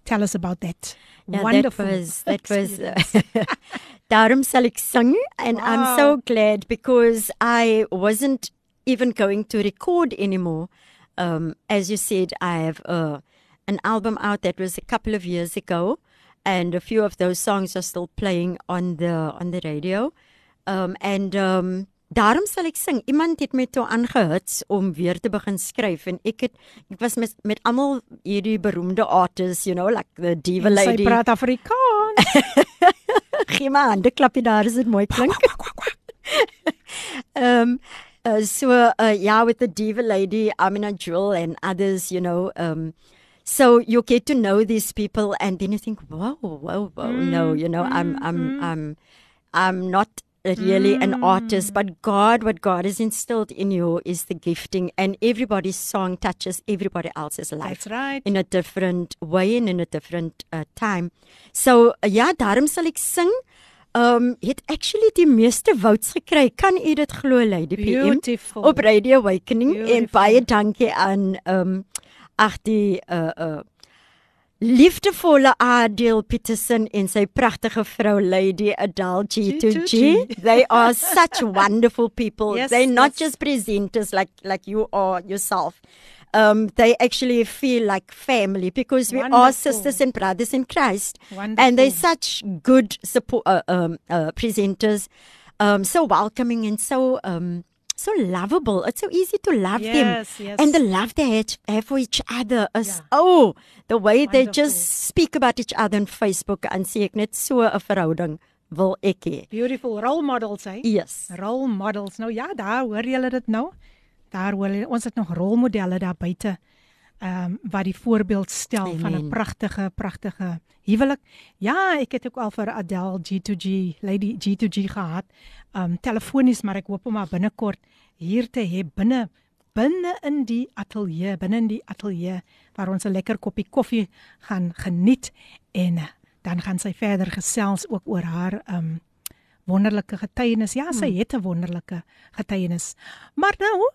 Tell us about that. Yeah, Wonderful. That was that was experience. Daarom sal ek sing and I'm so Wow. glad because I wasn't even going to record anymore. Um, as you said, I have uh, an album out that was a couple of years ago, and a few of those songs are still playing on the on the radio. Um, and um, daarom sal ek sing. Iemand het my toe aangehits om weer te begin skryf en ek het ek was met met almal hierdie beroemde artists, you know, like the diva En Sy lady. praat Afrikaans. Gee my hande klapie daar as dit mooi klink. um uh, so uh, yeah with the diva lady Amina Jewel and others you know um so you get to know these people and then you think whoa whoa whoa no you know I'm I'm I'm I'm not really an artist but God what God has instilled in you is the gifting and everybody's song touches everybody else's life That's right. in a different way and in a different uh, time. So uh, ja, daarom sal ek sing. Um het actually die meeste votes gekry. Kan u dit glo Lady PM? Beautiful. Op Radio Awakening en Beautiful. baie dankie aan um ag die uh uh liefdevolle Adel Peterson en sy pragtige vrou Lady Adele G2G. G2G. They are such wonderful people. Yes, They're not yes. just presenters like like you are yourself. Um, they actually feel like family because we are sisters and brothers in Christ, and they're such good support uh, um, uh, presenters, um, so welcoming and so um, so lovable. It's so easy to love them, Yes, yes. and the love they have, for each other is Yeah. oh the way they just speak about each other on Facebook and sê ek net so 'n verhouding wil ek hê. Beautiful role models, hè? Yes. Role models. Nou ja, daar hoor julle dit nou. Hoor julle, ons het nog rolmodelle daar buite. Ehm um, wat die voorbeeld stel van 'n Amen. pragtige pragtige huwelik. Ja, ek het ook al vir Adele G2G, Lady G2G gehad. Ehm um, telefonies, maar ek hoop om haar binnekort hier te hê binne binne in die ateljee, binne in die ateljee waar ons 'n lekker koppie koffie gaan geniet en eh, dan gaan sy verder gesels ook oor haar ehm um, wonderlike getuienis. Ja, sy het 'n wonderlike getuienis. Maar nou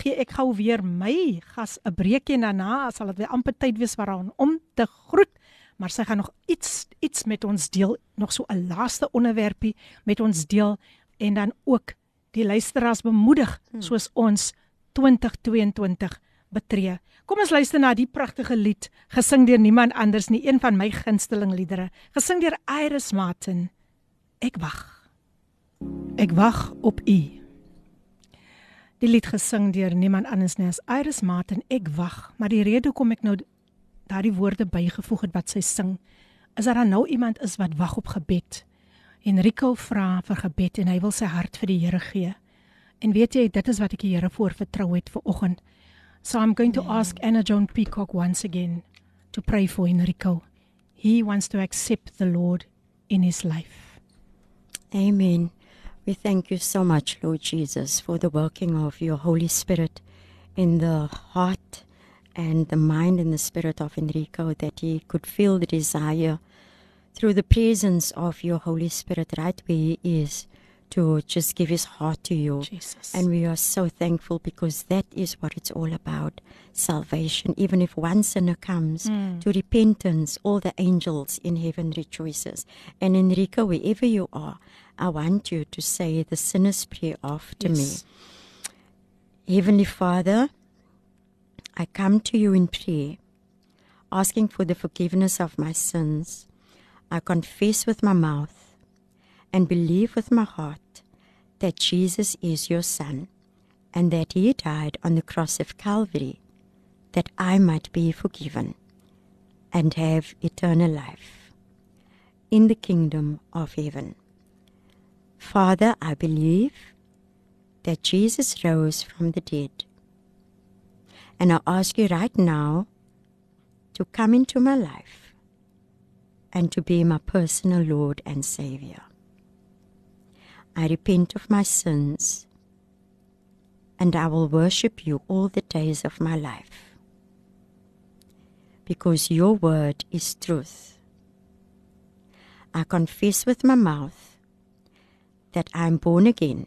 gee ek gou weer my gas 'n breekie en daarna sal dit weer amper tyd wees haar om te groet. Maar sy gaan nog iets iets met ons deel, nog so 'n laaste onderwerpie met ons deel en dan ook die luisteraars bemoedig soos ons 2022 betree. Kom ons luister na die pragtige lied gesing deur niemand anders nie, een van my gunsteling liedere, gesing deur Iris Martin. Ek wag. Ek wag op u. Die lied gesing deur niemand anders nie as Iris Martin. Ek wag, maar die rede hoekom ek nou daardie woorde bygevoeg het wat sy sing, is dat daar nou iemand is wat wag op gebed. Enrico vra vir gebed en hy wil sy hart vir die Here gee. En weet jy, dit is wat ek die Here voor vertrou het vir oggend. So I'm going to ask Anna Joan Peacock once again to pray for Enrico. He wants to accept the Lord in his life. Amen. We thank you so much, Lord Jesus, for the working of your Holy Spirit in the heart and the mind and the spirit of Enrico, that he could feel the desire through the presence of your Holy Spirit right where he is to just give his heart to you. Jesus. And we are so thankful because that is what it's all about salvation. Even if one sinner comes hmm. to repentance, all the angels in heaven rejoices. And Enrico, wherever you are, I want you to say the sinner's prayer after Yes. me. Heavenly Father, I come to you in prayer, asking for the forgiveness of my sins. I confess with my mouth and believe with my heart that Jesus is your Son and that He died on the cross of Calvary that I might be forgiven and have eternal life in the kingdom of heaven. Father, I believe that Jesus rose from the dead. And I ask you right now to come into my life and to be my personal Lord and Savior. I repent of my sins and I will worship you all the days of my life because your word is truth. I confess with my mouth that I am born again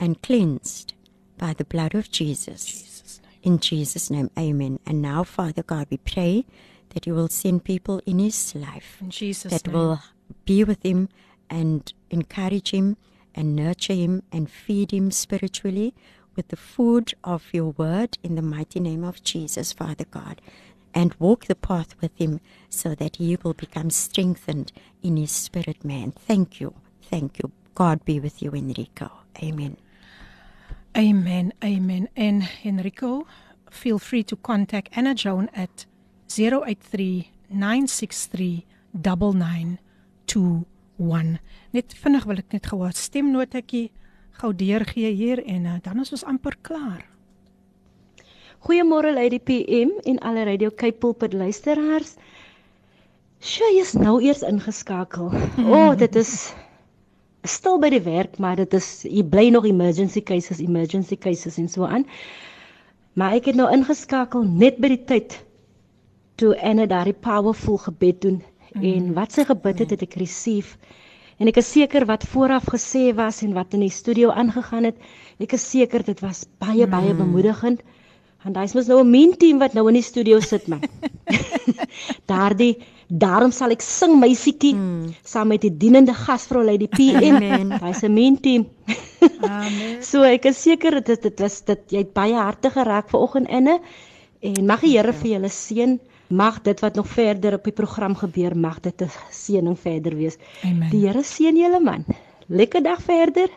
and cleansed by the blood of Jesus. Jesus' In Jesus' name, amen. And now, Father God, we pray that you will send people in his life In Jesus' that name. will be with him and encourage him and nurture him and feed him spiritually with the food of your word in the mighty name of Jesus, Father God. And walk the path with him so that he will become strengthened in his spirit, man. Thank you. Thank you. God be with you, Enrico. Amen. Amen. Amen. And Enrico, feel free to contact Anna Joan at 083 963 9921. Net vinnig wil ek net gou 'n stemnotetjie gou deurgee hier en uh, dan is ons amper klaar. Goeiemôre Lady PM en alle Radio Cape Pulpit luisteraars. Sy is nou eers ingeskakel. O, oh, dit is stil by die werk, maar dit is jy bly nog emergency cases, emergency cases en so aan. Maar ek het nou ingeskakel net by die tyd toe Anna daardie powerful gebed doen en wat sy gebid het, het ek receive. En ek is seker wat vooraf gesê was en wat in die studio aangegaan het, ek is seker dit was baie baie bemoedigend. Want hy's mos nou 'n mean team wat nou in die studio sit man. Daardie daarom sal ek sing meisietjie hmm. saam met die dienende gasvrou Lady PM. Amen. Hy's 'n mean team. Amen. So ek is seker dit dit was dit jy het baie harte geraak vanoggend inne en mag die Here vir julle seën. Mag dit wat nog verder op die program gebeur, mag dit 'n seëning verder wees. Amen. Die Here seën julle man. Lekker dag verder.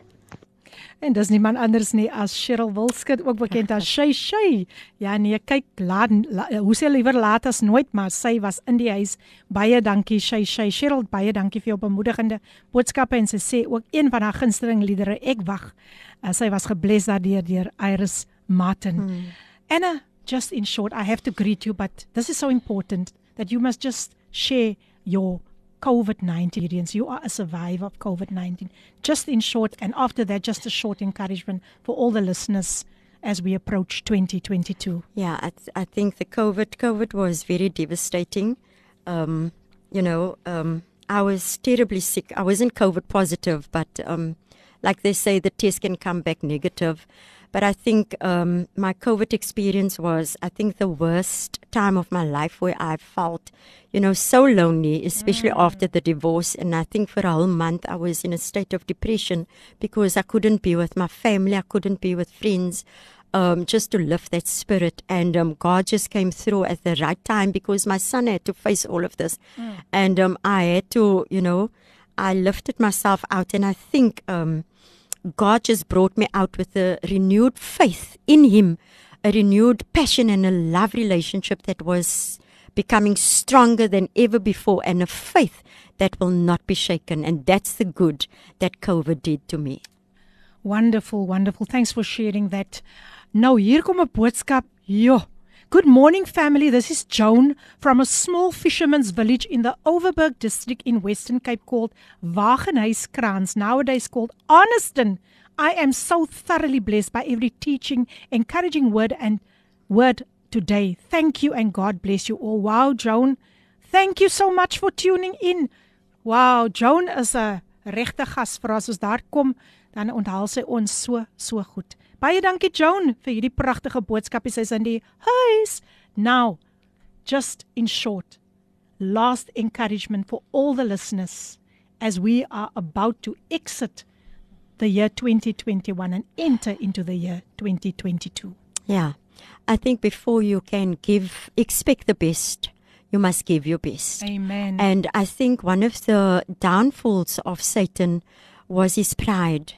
En dis niemand anders nie as Cheryl Wilskut, ook bekend as Shay Shay. Ja nee, kyk, laat la, hoe sê liewer laat as nooit, maar sy was in die huis. Baie dankie Shay Shay. Cheryl, baie dankie vir jou bemoedigende boodskappe en sy sê ook een van haar gunsteling liedere, Ek wag. Uh, sy was gebless daardeur deur Iris Martin. Hmm. Anna, just in short, I have to greet you, but this is so important that you must just share your COVID 19 experience. You are a survivor of COVID 19. Just in short, and after that, just a short encouragement for all the listeners as we approach 2022. Yeah, I, th- I think the COVID COVID was very devastating. Um, you know, um, I was terribly sick. I wasn't COVID positive, but um, like they say, the test can come back negative. But I think um, my COVID experience was, I think, the worst time of my life where I felt, you know, so lonely, especially after the divorce. And I think for a whole month I was in a state of depression because I couldn't be with my family, I couldn't be with friends um, just to lift that spirit. And um, God just came through at the right time because my son had to face all of this. And um, I had to, you know, I lifted myself out. And I think um, God just brought me out with a renewed faith in Him, a renewed passion and a love relationship that was becoming stronger than ever before, and a faith that will not be shaken. And that's the good that COVID did to me. Wonderful, wonderful. Thanks for sharing that. Nou hier kom 'n boodskap. Jo. Good morning, family. This is Joan from a small fisherman's village in the Overberg district in Western Cape called Wagenhuiskrans, nowadays called Arniston. I am so thoroughly blessed by every teaching, encouraging word and word today. Thank you and God bless you all. Wow, Joan. Thank you so much for tuning in. Wow, Joan is 'n regte gas vir as ons daar kom, dan onthaal sy ons so so goed. Baie dankie Joan vir hierdie pragtige boodskap. Sy's in die huis. Now, just in short, last encouragement for all the listeners as we are about to exit the year 2021 and enter into the year 2022. Yeah. I think before you can give, expect the best, you must give your best. Amen. And I think one of the downfalls of Satan was his pride.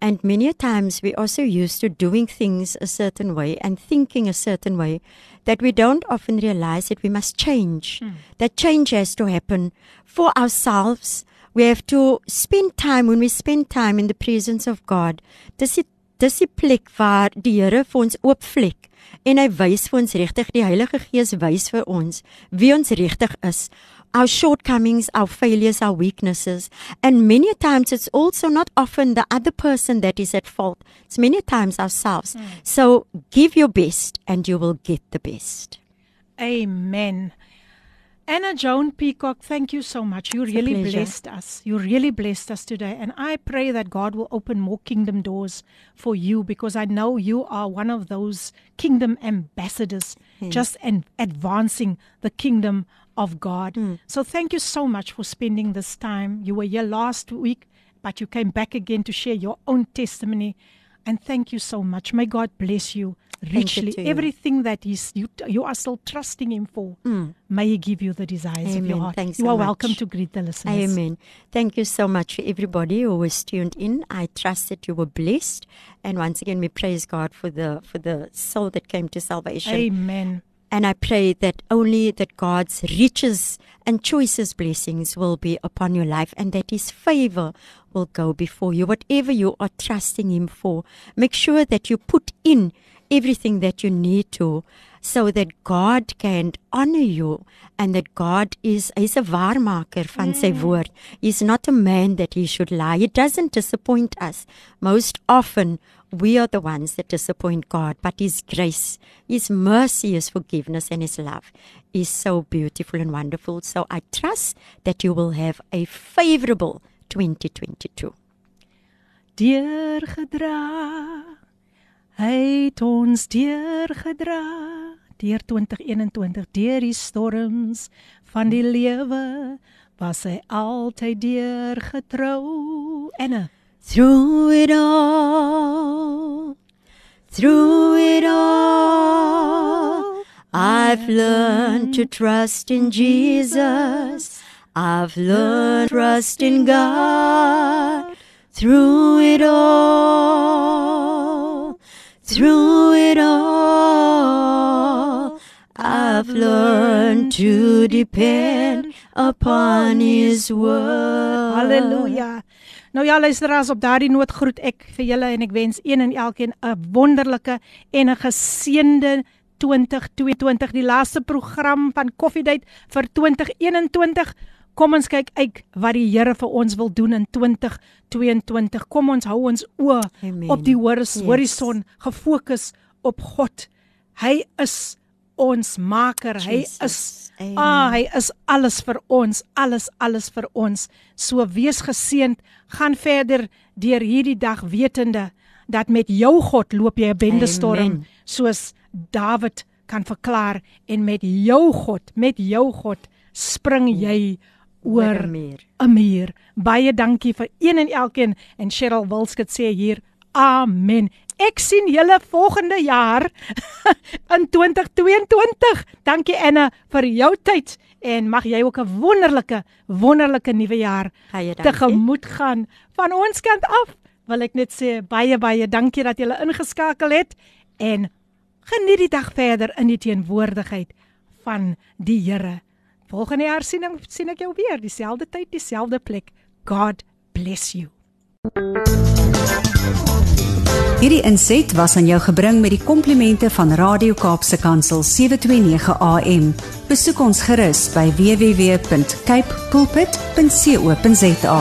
And many a times we also used to doing things a certain way and thinking a certain way that we don't often realize that we must change. That change has to happen for ourselves. We have to spend time when we spend time in the presence of God. Dis die dis die plek waar die Here vir ons oopvlek en hy wys vir ons regtig die Heilige Gees wys vir ons wie ons regtig is our shortcomings, our failures, our weaknesses. And many times it's also not often the other person that is at fault. It's many times ourselves. Hmm. So give your best and you will get the best. Amen. Anna Joan Peacock, thank you so much. You It's really blessed us. You really blessed us today. And I pray that God will open more kingdom doors for you because I know you are one of those kingdom ambassadors, just an advancing the kingdom of God. Hmm. So thank you so much for spending this time. You were here last week, but you came back again to share your own testimony. And thank you so much. May God bless you richly. you. Everything that is you you are still trusting Him for, hmm. may He give you the desires of your heart. Thanks you so are welcome to greet the listeners. Amen. Thank you so much for everybody who was tuned in. I trust that you were blessed. And once again we praise God for the for the soul that came to salvation. Amen. And I pray that only that God's riches and choicest blessings will be upon your life and that His favor will go before you. Whatever you are trusting Him for, make sure that you put in everything that you need to so that God can honor you and that God is is a waarmaker van sy mm. woord. He's not a man that he should lie. He doesn't disappoint us. Most often we are the ones that disappoint God, but his grace, his mercy, his forgiveness and his love is so beautiful and wonderful. So I trust that you will have a favorable 2022. Deurgedra. Hy het ons deurgedra deur 2021 deur die storms van die lewe was hy altyd deurgetrou. Anna, Through it all, through it all, I've learned to trust in Jesus. I've learned trust in God. Through it all, through it all, I've learned to depend upon His word. Halleluja. Nou ja, luisteraars, op daardie noot groet ek vir julle en ek wens een en elkeen 'n wonderlike en 'n geseënde 2022, die laaste program van Koffiedייט vir 2021. Kom ons kyk uit wat die Here vir ons wil doen in 2022. Kom ons hou ons oë Amen. op die horis, Yes. horison gefokus op God. Hy is ons maker. Hy is Jesus. Amen. ah, hy is alles vir ons, alles alles vir ons. So wees geseënd, gaan verder deur hierdie dag wetende dat met jou God loop jy 'n bendestorm Amen. soos Dawid kan verklaar en met jou God, met jou God spring jy oor 'n muur. 'n muur. Baie dankie vir een en elkeen en Cheryl Wilskut sê hier amen. Ek sien julle volgende jaar in 2022. Dankie Anna vir jou tyd en mag jy ook 'n wonderlike wonderlike nuwe jaar dankie. tegemoet gaan. Van ons kant af wil ek net sê baie baie dankie dat julle ingeskakel het en geniet die dag verder in die teenwoordigheid van die Here. Volgende jaar sien ek sien ek jou weer, dieselfde tyd, dieselfde plek. God bless you. Hierdie inset was aan jou gebring met die komplimente van Radio Kaapse Kansel 729 AM. Besoek ons gerus by www.cape pulpit.co.za.